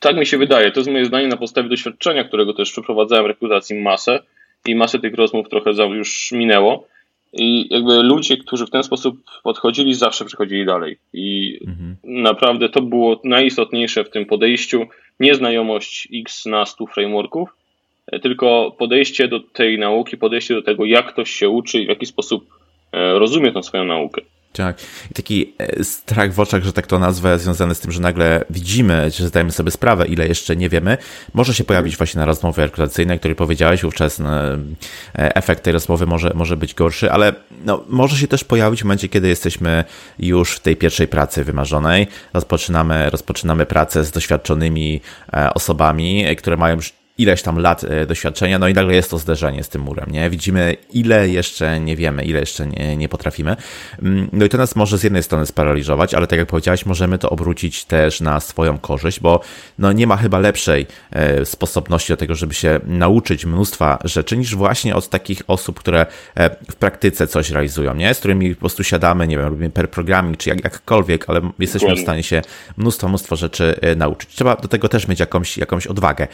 tak mi się wydaje. To jest moje zdanie na podstawie doświadczenia, którego też przeprowadzałem rekrutacji masę i masę tych rozmów trochę już minęło. I jakby ludzie, którzy w ten sposób podchodzili, zawsze przechodzili dalej. I mhm. naprawdę to było najistotniejsze w tym podejściu. Nie znajomość x na 100 frameworków, tylko podejście do tej nauki, podejście do tego, jak ktoś się uczy i w jaki sposób e, rozumie tą swoją naukę. Tak. I taki e, strach w oczach, że tak to nazwę, związany z tym, że nagle widzimy, że zdajemy sobie sprawę, ile jeszcze nie wiemy, może się pojawić właśnie na rozmowie rekrutacyjnej, której powiedziałeś wówczas, no, e, efekt tej rozmowy może, może być gorszy, ale no, może się też pojawić w momencie, kiedy jesteśmy już w tej pierwszej pracy wymarzonej, rozpoczynamy, rozpoczynamy pracę z doświadczonymi e, osobami, które mają już ileś tam lat e, doświadczenia, no i nagle jest to zderzenie z tym murem, nie? Widzimy, ile jeszcze nie wiemy, ile jeszcze nie, nie potrafimy. Mm, no i to nas może z jednej strony sparaliżować, ale tak jak powiedziałeś, możemy to obrócić też na swoją korzyść, bo no nie ma chyba lepszej e, sposobności do tego, żeby się nauczyć mnóstwa rzeczy, niż właśnie od takich osób, które e, w praktyce coś realizują, nie? Z którymi po prostu siadamy, nie wiem, robimy per programming, czy jak, jakkolwiek, ale jesteśmy w stanie się mnóstwo, mnóstwo rzeczy nauczyć. Trzeba do tego też mieć jakąś, jakąś odwagę.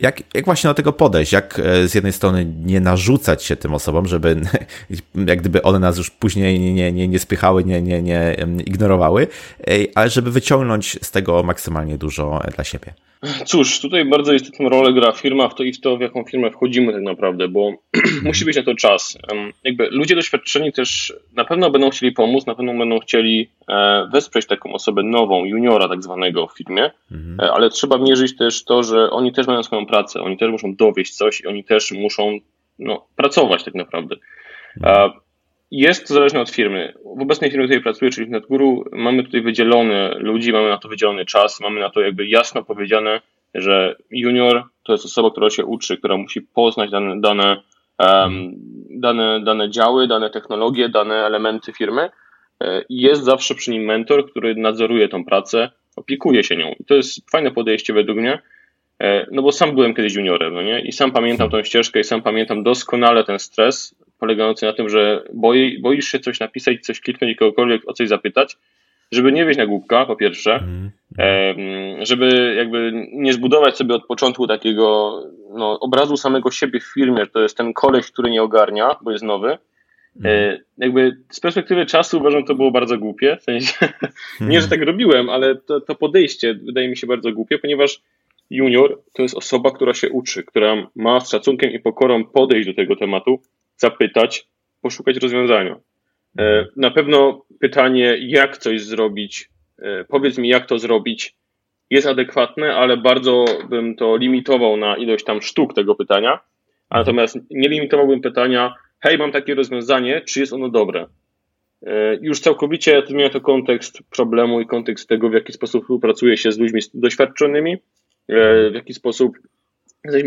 Jak, jak właśnie do tego podejść? Jak e, z jednej strony nie narzucać się tym osobom, żeby [LAUGHS] jak gdyby one nas już później nie, nie, nie spychały, nie, nie, nie ignorowały, ale żeby wyciągnąć z tego maksymalnie dużo dla siebie? Cóż, tutaj bardzo istotną rolę gra firma w to i w to, w jaką firmę wchodzimy tak naprawdę, bo [CLEARS THROAT] musi być na to czas. Jakby ludzie doświadczeni też na pewno będą chcieli pomóc, na pewno będą chcieli e, wesprzeć taką osobę nową, juniora tak zwanego w firmie, mhm. E, ale trzeba mierzyć też to, że oni też mają swoją pracę, oni też muszą dowieść coś i oni też muszą no, pracować tak naprawdę. Mhm. Jest to zależne od firmy. W obecnej firmie, w której pracuję, czyli w NetGuru, mamy tutaj wydzielone ludzi, mamy na to wydzielony czas, mamy na to jakby jasno powiedziane, że junior to jest osoba, która się uczy, która musi poznać dane, dane, um, dane, dane działy, dane technologie, dane elementy firmy. E, jest zawsze przy nim mentor, który nadzoruje tą pracę, opiekuje się nią. I to jest fajne podejście według mnie, e, no bo sam byłem kiedyś juniorem, no nie? I sam pamiętam tą ścieżkę i sam pamiętam doskonale ten stres, polegający na tym, że boi, boisz się coś napisać, coś kliknąć i kogokolwiek o coś zapytać, żeby nie wejść na głupka, po pierwsze, mm. żeby jakby nie zbudować sobie od początku takiego no, obrazu samego siebie w firmie, że to jest ten koleś, który nie ogarnia, bo jest nowy. Mm. Jakby z perspektywy czasu uważam, to było bardzo głupie. W sensie, [LAUGHS] nie, że tak robiłem, ale to, to podejście wydaje mi się bardzo głupie, ponieważ junior to jest osoba, która się uczy, która ma z szacunkiem i pokorą podejść do tego tematu, zapytać, poszukać rozwiązania. E, na pewno pytanie, jak coś zrobić, e, powiedz mi, jak to zrobić, jest adekwatne, ale bardzo bym to limitował na ilość tam sztuk tego pytania. Natomiast nie limitowałbym pytania, hej, mam takie rozwiązanie, czy jest ono dobre? E, już całkowicie zmienia to kontekst problemu i kontekst tego, w jaki sposób współpracuje się z ludźmi doświadczonymi, w jaki sposób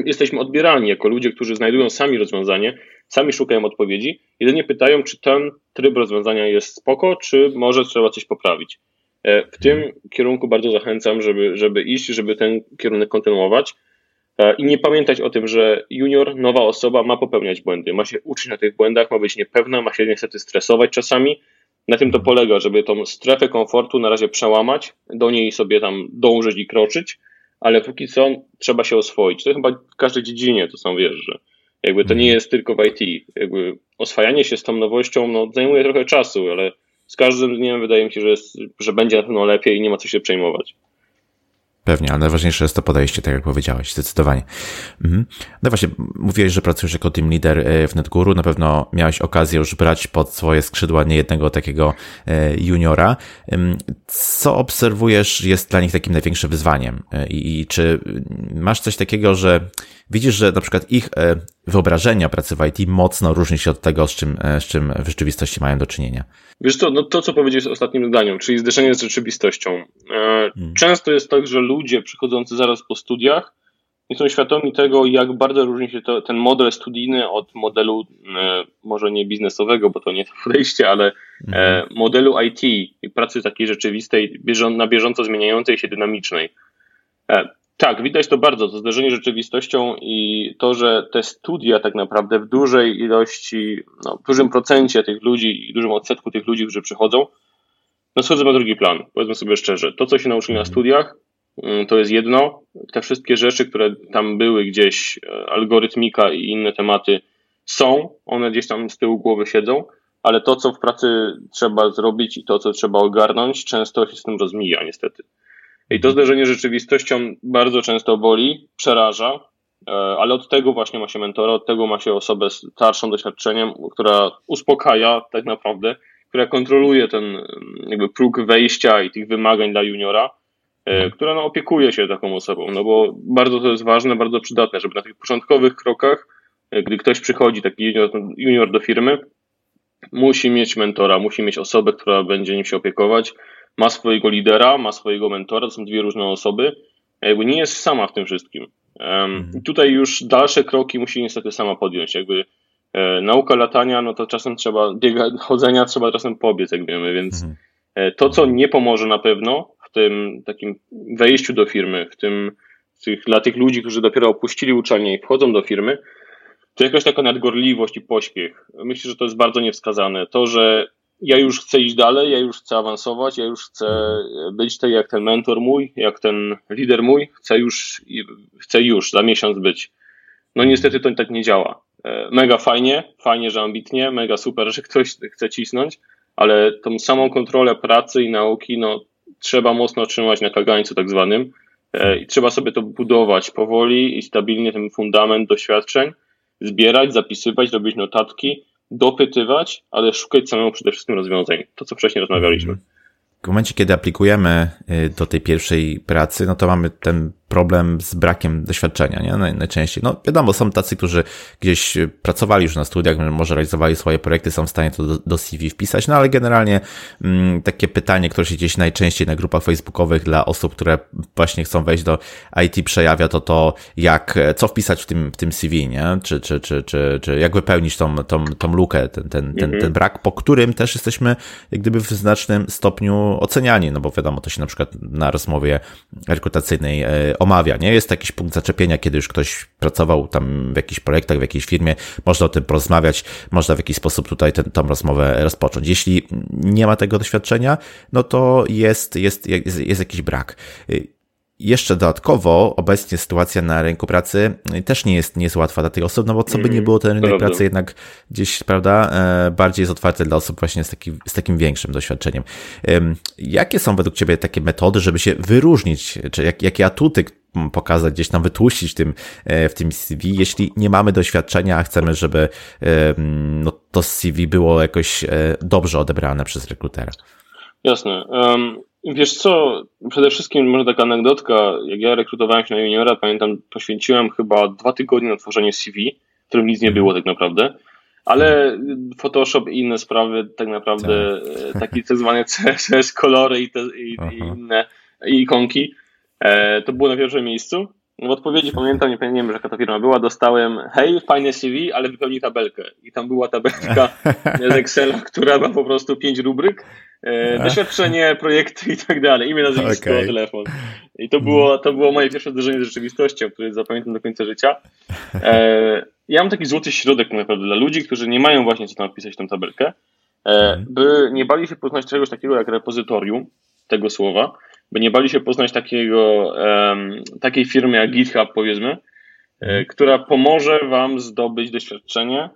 jesteśmy odbierani jako ludzie, którzy znajdują sami rozwiązanie, sami szukają odpowiedzi, jedynie pytają, czy ten tryb rozwiązania jest spoko, czy może trzeba coś poprawić. E, w tym kierunku bardzo zachęcam, żeby, żeby iść, żeby ten kierunek kontynuować e, i nie pamiętać o tym, że junior, nowa osoba ma popełniać błędy, ma się uczyć na tych błędach, ma być niepewna, ma się niestety stresować czasami. Na tym to polega, żeby tą strefę komfortu na razie przełamać, do niej sobie tam dążyć i kroczyć, ale póki co trzeba się oswoić. To chyba w każdej dziedzinie to są wiesz, że jakby to nie mhm. jest tylko w IT. Jakby oswajanie się z tą nowością no, zajmuje trochę czasu, ale z każdym dniem wydaje mi się, że, jest, że będzie na pewno lepiej i nie ma co się przejmować. Pewnie, ale najważniejsze jest to podejście, tak jak powiedziałeś, zdecydowanie. Mhm. No właśnie, mówiłeś, że pracujesz jako team leader e, w NetGuru, na pewno miałeś okazję już brać pod swoje skrzydła niejednego takiego e, juniora. Co obserwujesz jest dla nich takim największym wyzwaniem? E, I, i czy masz coś takiego, że widzisz, że na przykład ich wyobrażenia pracy w IT mocno różni się od tego, z czym, z czym w rzeczywistości mają do czynienia? Wiesz to, no to co powiedziałeś w ostatnim zdaniu, czyli zderzenie z rzeczywistością. E, hmm. Często jest tak, że ludzie przychodzący zaraz po studiach nie są świadomi tego, jak bardzo różni się to, ten model studijny od modelu, e, może nie biznesowego, bo to nie to podejście, ale hmm. modelu IT i pracy takiej rzeczywistej, na bieżąco zmieniającej się, dynamicznej. Tak, widać to bardzo, to zderzenie rzeczywistością i to, że te studia tak naprawdę w dużej ilości, no, w dużym procencie tych ludzi i dużym odsetku tych ludzi, którzy przychodzą, no schodzą na drugi plan. Powiedzmy sobie szczerze, to co się nauczyli na studiach, mm, to jest jedno. Te wszystkie rzeczy, które tam były gdzieś, e, algorytmika i inne tematy są, one gdzieś tam z tyłu głowy siedzą, ale to, co w pracy trzeba zrobić i to, co trzeba ogarnąć, często się z tym rozmija, niestety. I to zderzenie z rzeczywistością bardzo często boli, przeraża, e, ale od tego właśnie ma się mentora, od tego ma się osobę starszą doświadczeniem, która uspokaja tak naprawdę która kontroluje ten jakby próg wejścia i tych wymagań dla juniora, e, która no, opiekuje się taką osobą, no bo bardzo to jest ważne, bardzo przydatne, żeby na tych początkowych krokach, e, gdy ktoś przychodzi, taki junior, junior do firmy, musi mieć mentora, musi mieć osobę, która będzie nim się opiekować, ma swojego lidera, ma swojego mentora, to są dwie różne osoby, jakby nie jest sama w tym wszystkim. Um, tutaj już dalsze kroki musi niestety sama podjąć, jakby e, nauka latania, no to czasem trzeba, biega, chodzenia trzeba czasem pobiec, jak wiemy, więc mhm. e, to, co nie pomoże na pewno w tym takim wejściu do firmy, w tym tych, dla tych ludzi, którzy dopiero opuścili uczelnię i wchodzą do firmy, to jakaś taka nadgorliwość i pośpiech. Myślę, że to jest bardzo niewskazane. To, że ja już chcę iść dalej, ja już chcę awansować, ja już chcę być tak jak ten mentor mój, jak ten lider mój, chcę już, chcę już za miesiąc być. No niestety to tak nie działa. E, mega fajnie, fajnie, że ambitnie, mega super, że ktoś chce cisnąć, ale tą samą kontrolę pracy i nauki, no trzeba mocno trzymać na kagańcu tak zwanym e, i trzeba sobie to budować powoli i stabilnie ten fundament doświadczeń, zbierać, zapisywać, robić notatki, dopytywać, ale szukać samemu przede wszystkim rozwiązań. To, co wcześniej rozmawialiśmy. W momencie, kiedy aplikujemy y, do tej pierwszej pracy, no to mamy ten problem z brakiem doświadczenia, nie? Najczęściej. No wiadomo, są tacy, którzy gdzieś pracowali już na studiach, może realizowali swoje projekty, są w stanie to do, do CV wpisać, no ale generalnie mm, takie pytanie, które się gdzieś najczęściej na grupach facebookowych dla osób, które właśnie chcą wejść do IT przejawia, to to jak, co wpisać w tym, w tym CV, nie? Czy, czy, czy, czy, czy jak wypełnić tą, tą, tą lukę, ten, ten, ten, mhm. ten brak, po którym też jesteśmy jak gdyby w znacznym stopniu oceniani, no bo wiadomo, to się na przykład na rozmowie rekrutacyjnej e, omawia, nie? Jest jakiś punkt zaczepienia, kiedy już ktoś pracował tam w jakichś projektach, w jakiejś firmie, można o tym porozmawiać, można w jakiś sposób tutaj tę rozmowę rozpocząć. Jeśli nie ma tego doświadczenia, no to jest, jest, jest, jest jakiś brak. Jeszcze dodatkowo obecnie sytuacja na rynku pracy też nie jest, nie jest łatwa dla tych osób, no bo co by nie mhm. było, ten rynek Prawda. pracy jednak gdzieś, prawda, e, bardziej jest otwarty dla osób właśnie z, taki, z takim większym doświadczeniem. Jakie są według Ciebie takie metody, żeby się wyróżnić, czy jak, jakie atuty pokazać, gdzieś tam wytłuścić w tym, e, w tym CV, jeśli nie mamy doświadczenia, a chcemy, żeby no, to CV było jakoś e, dobrze odebrane przez rekrutera? Jasne. Um Wiesz co, przede wszystkim może taka anegdotka, jak ja rekrutowałem się na juniora, pamiętam, poświęciłem chyba dwa tygodnie na tworzenie CV, w którym nic nie było tak naprawdę, ale Photoshop i inne sprawy, tak naprawdę tak. takie tak zwany CSS, [LAUGHS] kolory i, te, i, i inne i ikonki, e, to było na pierwszym miejscu. W odpowiedzi pamiętam, nie pamiętam, że jaka ta firma była, dostałem hej, fajne CV, ale wypełnij tabelkę. I tam była tabelka [LAUGHS] z Excela, która ma po prostu pięć rubryk E, doświadczenie, projekty i tak dalej, imię, nazwisko, okay. telefon. I to było, to było moje pierwsze zderzenie z rzeczywistością, które zapamiętam do końca życia. E, ja mam taki złoty środek tak naprawdę dla ludzi, którzy nie mają właśnie co tam wpisać w tę tabelkę, e, by nie bali się poznać czegoś takiego jak repozytorium tego słowa, by nie bali się poznać takiego, takiej firmy jak GitHub powiedzmy, mhm. która pomoże wam zdobyć doświadczenie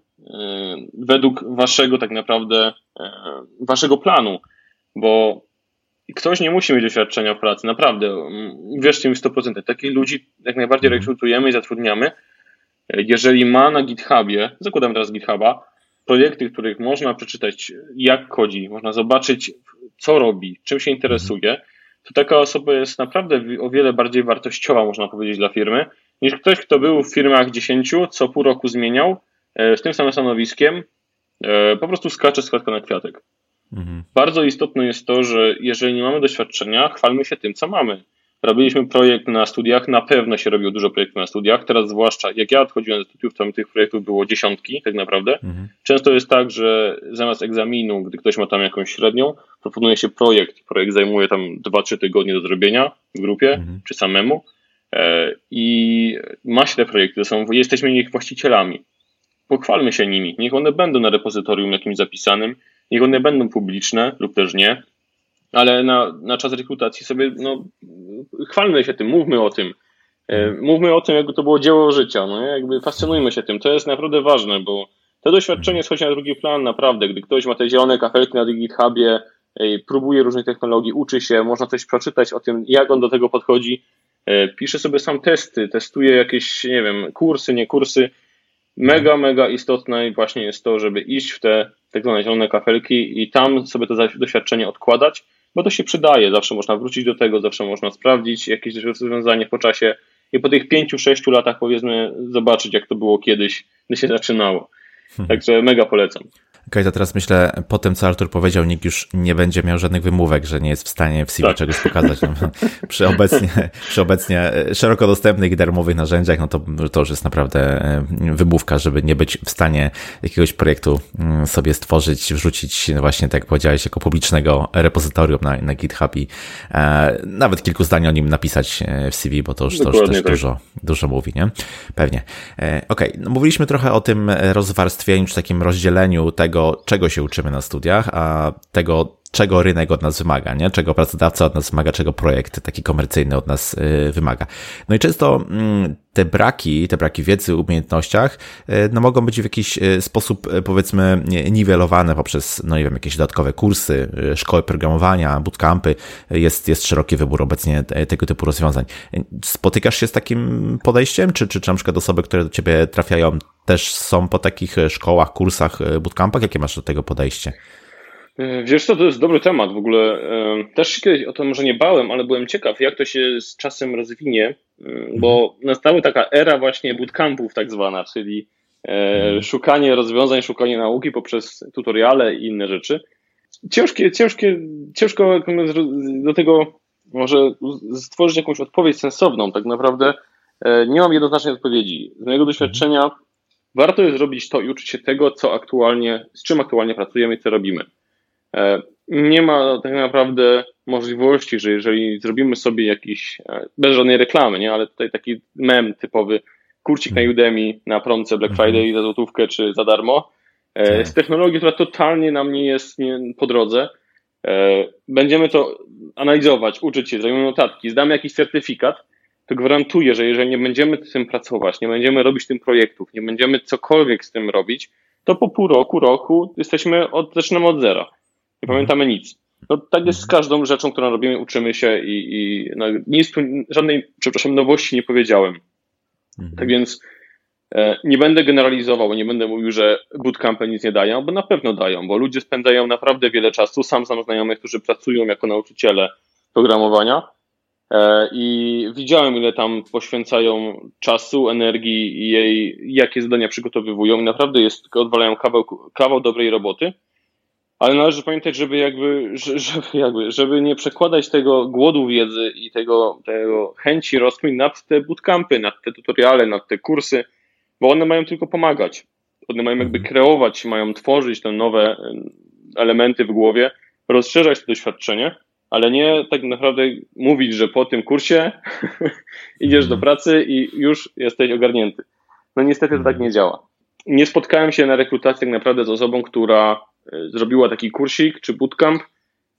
według waszego tak naprawdę, waszego planu bo ktoś nie musi mieć doświadczenia w pracy, naprawdę. Wierzcie mi w 100%. Takich ludzi jak najbardziej mhm. rekrutujemy i zatrudniamy. Jeżeli ma na GitHubie, zakładam teraz GitHuba, projekty, których można przeczytać, jak kodzi, można zobaczyć, co robi, czym się interesuje, to taka osoba jest naprawdę o wiele bardziej wartościowa, można powiedzieć, dla firmy, niż ktoś, kto był w firmach 10, co pół roku zmieniał, e, z tym samym stanowiskiem, e, po prostu skacze z kwiatka na kwiatek. Mhm. Bardzo istotne jest to, że jeżeli nie mamy doświadczenia, chwalmy się tym, co mamy. Robiliśmy projekt na studiach, na pewno się robiło dużo projektów na studiach. Teraz zwłaszcza jak ja odchodziłem ze studiów, tam tych projektów było dziesiątki tak naprawdę. Mhm. Często jest tak, że zamiast egzaminu, gdy ktoś ma tam jakąś średnią, proponuje się projekt. Projekt zajmuje tam 2-3 tygodnie do zrobienia w grupie mhm. czy samemu. E, I ma się te projekty, są, jesteśmy ich właścicielami. Pochwalmy się nimi. Niech one będą na repozytorium jakimś zapisanym Niech one będą publiczne lub też nie, ale na, na czas rekrutacji sobie, no, chwalmy się tym, mówmy o tym. E, mówmy o tym, jakby to było dzieło życia, no jakby fascynujmy się tym. To jest naprawdę ważne, bo to doświadczenie schodzi na drugi plan naprawdę. Gdy ktoś ma te zielone kafelki na GitHubie, próbuje różnych technologii, uczy się, można coś przeczytać o tym, jak on do tego podchodzi, e, pisze sobie sam testy, testuje jakieś, nie wiem, kursy, nie kursy. Mega, mega istotne właśnie jest to, żeby iść w te tak zwane zielone kafelki i tam sobie to doświadczenie odkładać, bo to się przydaje. Zawsze można wrócić do tego, zawsze można sprawdzić jakieś rozwiązanie po czasie i po tych pięciu, sześciu latach powiedzmy zobaczyć, jak to było kiedyś, gdy się zaczynało. Hmm. Także mega polecam. To teraz myślę, po tym co Artur powiedział, nikt już nie będzie miał żadnych wymówek, że nie jest w stanie w CV tak. czegoś pokazać. No, [LAUGHS] przy, obecnie, przy obecnie e, szeroko dostępnych i darmowych narzędziach, no to, to już jest naprawdę e, wymówka, żeby nie być w stanie jakiegoś projektu mm, sobie stworzyć, wrzucić no właśnie, tak jak powiedziałeś, jako publicznego repozytorium na, na GitHub i e, nawet kilku zdań o nim napisać e, w CV, bo to już, to już też tak. dużo, dużo mówi, nie? Pewnie. E, Okej, okay. no mówiliśmy trochę o tym rozwarstwieniu, czy takim rozdzieleniu tego, tego, czego się uczymy na studiach, a tego, czego rynek od nas wymaga, nie? czego pracodawca od nas wymaga, czego projekt taki komercyjny od nas y, wymaga. No i często mm, te braki, te braki wiedzy, umiejętnościach, y, no mogą być w jakiś y, sposób, powiedzmy, niwelowane poprzez, no nie wiem, jakieś dodatkowe kursy, szkoły programowania, bootcampy. Jest, jest szeroki wybór obecnie tego typu rozwiązań. Spotykasz się z takim podejściem, czy, czy, czy na przykład osoby, które do ciebie trafiają, też są po takich szkołach, kursach, bootcampach? Jakie masz do tego podejście? E, wiesz co, to jest dobry temat w ogóle. E, też się kiedyś o to może nie bałem, ale byłem ciekaw, jak to się z czasem rozwinie, e, bo mhm. nastała taka era właśnie bootcampów tak zwana, czyli mhm. szukanie rozwiązań, szukanie nauki poprzez tutoriale i inne rzeczy. Ciężkie, ciężkie, ciężko do tego może stworzyć jakąś odpowiedź sensowną. Tak naprawdę nie mam jednoznacznej odpowiedzi. Z mojego doświadczenia warto jest zrobić to i uczyć się tego, co aktualnie, z czym aktualnie pracujemy i co robimy. E, nie ma tak naprawdę możliwości, że jeżeli zrobimy sobie jakiś, e, bez żadnej reklamy, nie, ale tutaj taki mem typowy, kurcik na Udemy, na promce Black mhm. Friday za złotówkę czy za darmo, e, tak. z technologii, która totalnie nam nie jest nie, po drodze, będziemy to analizować, uczyć się, zrobimy notatki, zdamy jakiś certyfikat, to gwarantuję, że jeżeli nie będziemy z tym pracować, nie będziemy robić tym projektów, nie będziemy cokolwiek z tym robić, to po pół roku, roku jesteśmy od, zaczynamy od zera nie pamiętamy nic. No, tak jest z każdą rzeczą, którą robimy, uczymy się i, i no, nie jest tu żadnej, przepraszam, nowości nie powiedziałem. Mhm. Tak więc e, nie będę generalizował, nie będę mówił, że bootcampy nic nie dają, bo na pewno dają, bo ludzie spędzają naprawdę wiele czasu. Sam znam znajomych, którzy pracują jako nauczyciele programowania e, i widziałem, ile tam poświęcają czasu, energii i jej, jakie zadania przygotowywują i naprawdę jest, odwalają kawał, kawał dobrej roboty. Ale należy pamiętać, żeby jakby, żeby, [LAUGHS] jakby, żeby nie przekładać tego głodu wiedzy i tego, tego chęci rozkmin nad te bootcampy, nad te tutoriale, nad te kursy, bo one mają tylko pomagać. One mają jakby mhm. kreować, mają tworzyć te nowe elementy w głowie, rozszerzać to doświadczenie, ale nie tak naprawdę mówić, że po tym kursie [LAUGHS] idziesz do mhm. pracy i już jesteś ogarnięty. No niestety to tak nie działa. Nie spotkałem się na rekrutacji tak naprawdę z osobą, która zrobiła taki kursik czy bootcamp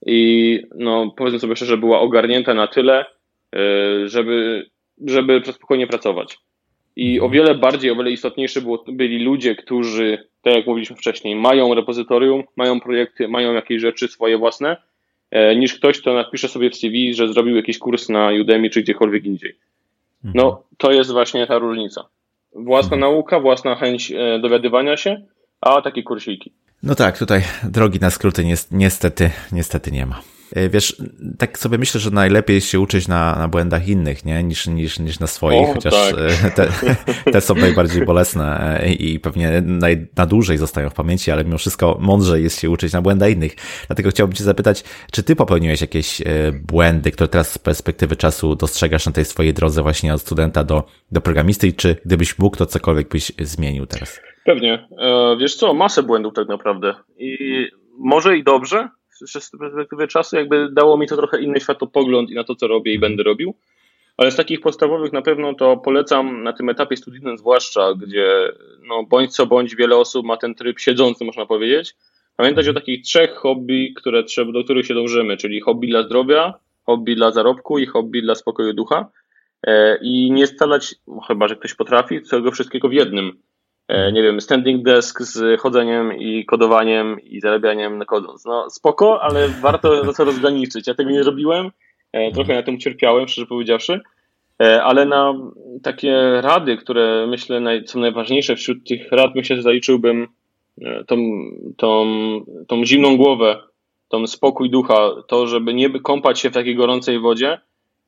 i no powiedzmy sobie szczerze, była ogarnięta na tyle, e, żeby, żeby spokojnie pracować. I o wiele bardziej, o wiele istotniejsze było, byli ludzie, którzy, tak jak mówiliśmy wcześniej, mają repozytorium, mają projekty, mają jakieś rzeczy swoje własne, e, niż ktoś, kto napisze sobie w CV, że zrobił jakiś kurs na Udemy czy gdziekolwiek indziej. No, mhm. to jest właśnie ta różnica. Własna mhm. nauka, własna chęć dowiadywania się, a takie kursiki. No tak, tutaj drogi na skróty niestety, niestety nie ma. E, wiesz, tak sobie myślę, że najlepiej się uczyć na, na błędach innych, nie? Niż, niż, niż na swoich, o, chociaż tak. E, te, te są najbardziej bolesne e, i pewnie naj, na dłużej zostają w pamięci, ale mimo wszystko mądrzej jest się uczyć na błędach innych. Dlatego chciałbym Cię zapytać, czy Ty popełniłeś jakieś błędy, które teraz z perspektywy czasu dostrzegasz na tej swojej drodze właśnie od studenta do, do programisty i czy gdybyś mógł, to cokolwiek byś zmienił teraz? Pewnie. Wiesz co, masę błędów tak naprawdę. I może i dobrze, z perspektywy czasu jakby dało mi to trochę inny światopogląd i na to, co robię i będę robił. Ale z takich podstawowych na pewno to polecam na tym etapie studyjnym zwłaszcza, gdzie no bądź co bądź wiele osób ma ten tryb siedzący, można powiedzieć. Pamiętać o takich trzech hobby, które do których się dążymy, czyli hobby dla zdrowia, hobby dla zarobku i hobby dla spokoju ducha. E, I nie starać, chyba że ktoś potrafi, tego wszystkiego w jednym. E, nie wiem, standing desk z chodzeniem i kodowaniem i zarabianiem na kodząc. No spoko, ale warto to rozgraniczyć. Ja tego nie zrobiłem, e, trochę na tym cierpiałem, szczerze powiedziawszy, e, ale na takie rady, które myślę są najważniejsze wśród tych rad, myślę, że zaliczyłbym tą, tą, tą zimną głowę, tą spokój ducha, to, żeby nie kąpać się w takiej gorącej wodzie,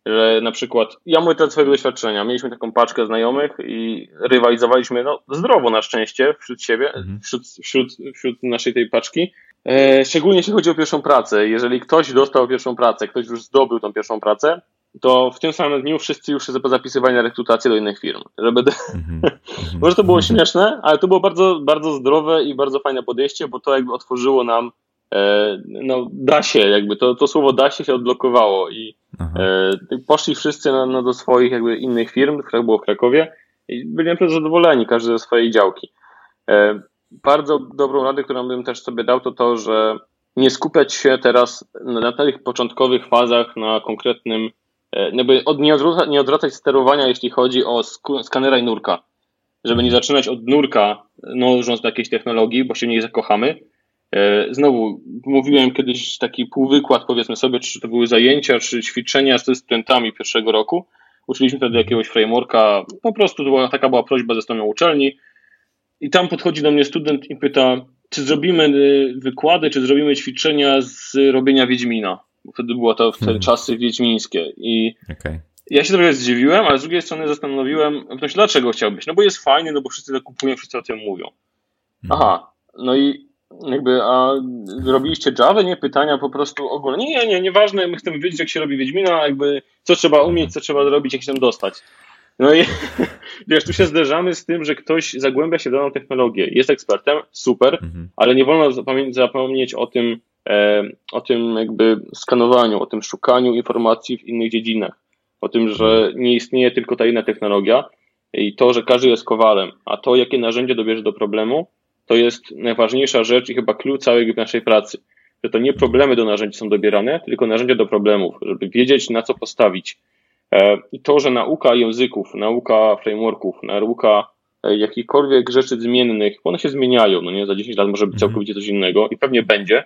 że na przykład, ja mówię to swojego doświadczenia, mieliśmy taką paczkę znajomych i rywalizowaliśmy, no zdrowo na szczęście wśród siebie, mhm. wśród, wśród, wśród naszej tej paczki, e, szczególnie jeśli chodzi o pierwszą pracę. Jeżeli ktoś dostał pierwszą pracę, ktoś już zdobył tą pierwszą pracę, to w tym samym dniu wszyscy już się zapisywali na rekrutację do innych firm. Żeby... Mm -hmm. [LAUGHS] Może to było śmieszne, ale to było bardzo, bardzo zdrowe i bardzo fajne podejście, bo to jakby otworzyło nam no da się, jakby to, to słowo da się się odblokowało i e, poszli wszyscy na, na, do swoich jakby innych firm, które było w Krakowie i byli naprawdę zadowoleni, każdy ze swojej działki. E, bardzo dobrą radę, którą bym też sobie dał, to to, że nie skupiać się teraz na tych początkowych fazach na konkretnym E, jakby od, nie, odwracać, nie odwracać sterowania, jeśli chodzi o skanera i nurka. Żeby nie zaczynać od nurka, nożąc do jakiejś technologii, bo się w niej zakochamy. E, znowu, mówiłem kiedyś taki półwykład, powiedzmy sobie, czy to były zajęcia, czy ćwiczenia ze studentami pierwszego roku. Uczyliśmy wtedy jakiegoś frameworka, po prostu była, taka była prośba ze strony uczelni. I tam podchodzi do mnie student i pyta, czy zrobimy y, wykłady, czy zrobimy ćwiczenia z robienia Wiedźmina wtedy było to wtedy hmm. czasy wiedźmińskie i okay. ja się trochę zdziwiłem, ale z drugiej strony zastanowiłem, no dlaczego chciałbyś? No bo jest fajny, no bo wszyscy to kupują, wszyscy o tym mówią. Hmm. Aha, no i jakby, a robiliście Java, nie? Pytania po prostu ogólnie. Nie, nie, nieważne, my chcemy wiedzieć, jak się robi Wiedźmina, jakby co trzeba umieć, co trzeba zrobić, jak się tam dostać. No i [LAUGHS] wiesz, tu się zderzamy z tym, że ktoś zagłębia się w daną technologię, jest ekspertem, super, mhm. ale nie wolno zapomnieć o tym, E, o tym jakby skanowaniu, o tym szukaniu informacji w innych dziedzinach, o tym, że nie istnieje tylko ta jedna technologia i to, że każdy jest kowalem, a to, jakie narzędzie dobierze do problemu, to jest najważniejsza rzecz i chyba klucz całej naszej pracy. Że to nie problemy do narzędzi są dobierane, tylko narzędzia do problemów, żeby wiedzieć, na co postawić. E, I to, że nauka języków, nauka frameworków, nauka e, jakichkolwiek rzeczy zmiennych, one się zmieniają, no nie, za 10 lat może być mhm. całkowicie coś innego i pewnie będzie,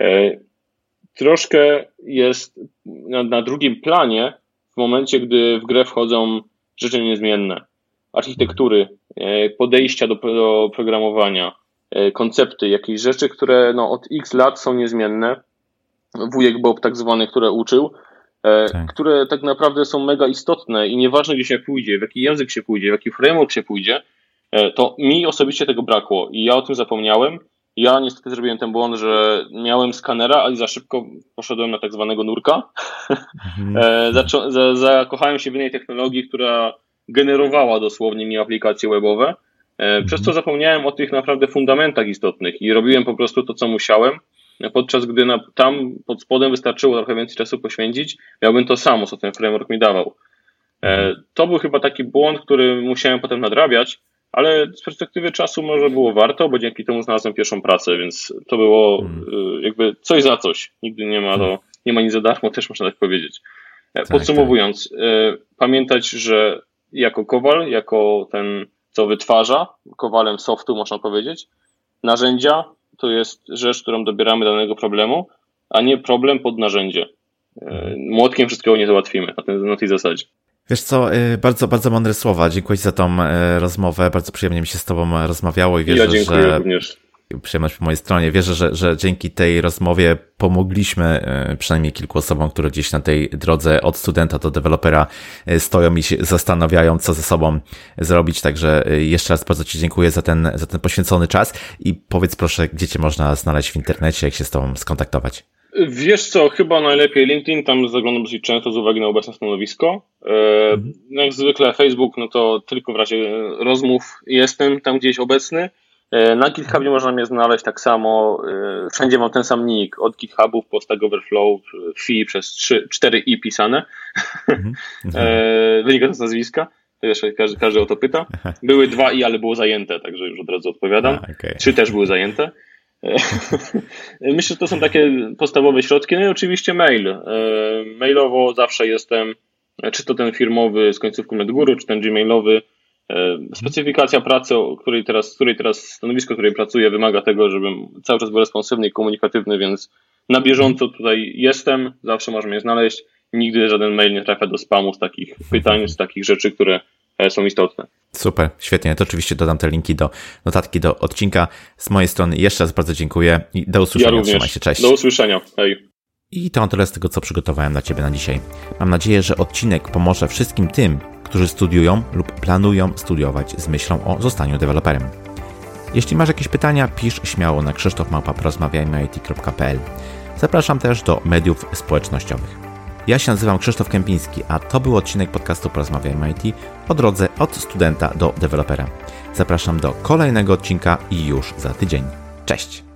E, troszkę jest na, na drugim planie w momencie, gdy w grę wchodzą rzeczy niezmienne. Architektury, podejścia do, do programowania, e, koncepty, jakieś rzeczy, które no, od x lat są niezmienne. Wujek Bob tak zwany, które uczył, tak. które tak naprawdę są mega istotne i nieważne gdzie się pójdzie, w jaki język się pójdzie, w jaki framework się pójdzie, to mi osobiście tego brakło i ja o tym zapomniałem ja niestety zrobiłem ten błąd, że miałem skanera, ale za szybko poszedłem na tak zwanego nurka. [LAUGHS] Mhm. E, zakochałem się w innej technologii, która generowała dosłownie mi aplikacje webowe, e, przez co mhm. zapomniałem o tych naprawdę fundamentach istotnych i robiłem po prostu to, co musiałem, podczas gdy na, tam pod spodem wystarczyło trochę więcej czasu poświęcić, miałbym to samo, co ten framework mi dawał. E, mhm. To był chyba taki błąd, który musiałem potem nadrabiać, ale z perspektywy czasu może było warto, bo dzięki temu znalazłem pierwszą pracę, więc to było hmm. y, jakby coś za coś. Nigdy nie ma, to, nie ma nic za darmo, też można tak powiedzieć. E, tak, Podsumowując, tak. pamiętać, że jako kowal, jako ten, co wytwarza, kowalem softu można powiedzieć, narzędzia to jest rzecz, którą dobieramy danego problemu, a nie problem pod narzędzie. E. Młotkiem wszystkiego nie załatwimy na, ten, na tej zasadzie. Wiesz co, y, bardzo, bardzo mądre słowa. Dziękuję Ci za tą y, rozmowę. Bardzo przyjemnie mi się z Tobą rozmawiało i wierzę, ja dziękuję że... również przyjemność po mojej stronie. Wierzę, że, że dzięki tej rozmowie pomogliśmy y, przynajmniej kilku osobom, które gdzieś na tej drodze od studenta do dewelopera stoją i się zastanawiają, co ze sobą zrobić. Także jeszcze raz bardzo Ci dziękuję za ten, za ten poświęcony czas i powiedz proszę, gdzie Cię można znaleźć w internecie, jak się z Tobą skontaktować. Wiesz co, chyba najlepiej LinkedIn, tam zaglądam dosyć często z uwagi na obecne stanowisko. E, mhm. Jak zwykle Facebook, no to tylko w razie rozmów jestem tam gdzieś obecny. E, na GitHubie można mnie znaleźć tak samo. E, wszędzie mam ten sam nick, od GitHubów po Stack Overflow, FI przez 3, 4 i pisane. Mhm. [LAUGHS] Wynika to z nazwiska. Wiesz, każdy, każdy o to pyta. Były dwa i, ale było zajęte, także już od razu odpowiadam. A, okay. Trzy też były zajęte. [LAUGHS] Myślę, że to są takie podstawowe środki. No i oczywiście mail. E, mailowo zawsze jestem, czy to ten firmowy z końcówką NetGuru, czy ten gmailowy. E, specyfikacja pracy, której teraz, której teraz stanowisko, której pracuję, wymaga tego, żebym cały czas był responsywny i komunikatywny, więc na bieżąco tutaj jestem, zawsze można mnie znaleźć. Nigdy żaden mail nie trafia do spamu z takich pytań, z takich rzeczy, które e, są istotne. Super, świetnie. To oczywiście dodam te linki do notatki do odcinka. Z mojej strony jeszcze raz bardzo dziękuję i do usłyszenia. Ja również. Trzymaj się, cześć. Do usłyszenia. Hej. I to tyle z tego, co przygotowałem dla Ciebie na dzisiaj. Mam nadzieję, że odcinek pomoże wszystkim tym, którzy studiują lub planują studiować z myślą o zostaniu deweloperem. Jeśli masz jakieś pytania, pisz śmiało na krzysztofmałpa.porozmawiajmyit.pl Zapraszam też do mediów społecznościowych. Ja się nazywam Krzysztof Kępiński, a to był odcinek podcastu Porozmawiajmy IT o drodze od studenta do dewelopera. Zapraszam do kolejnego odcinka i już za tydzień. Cześć!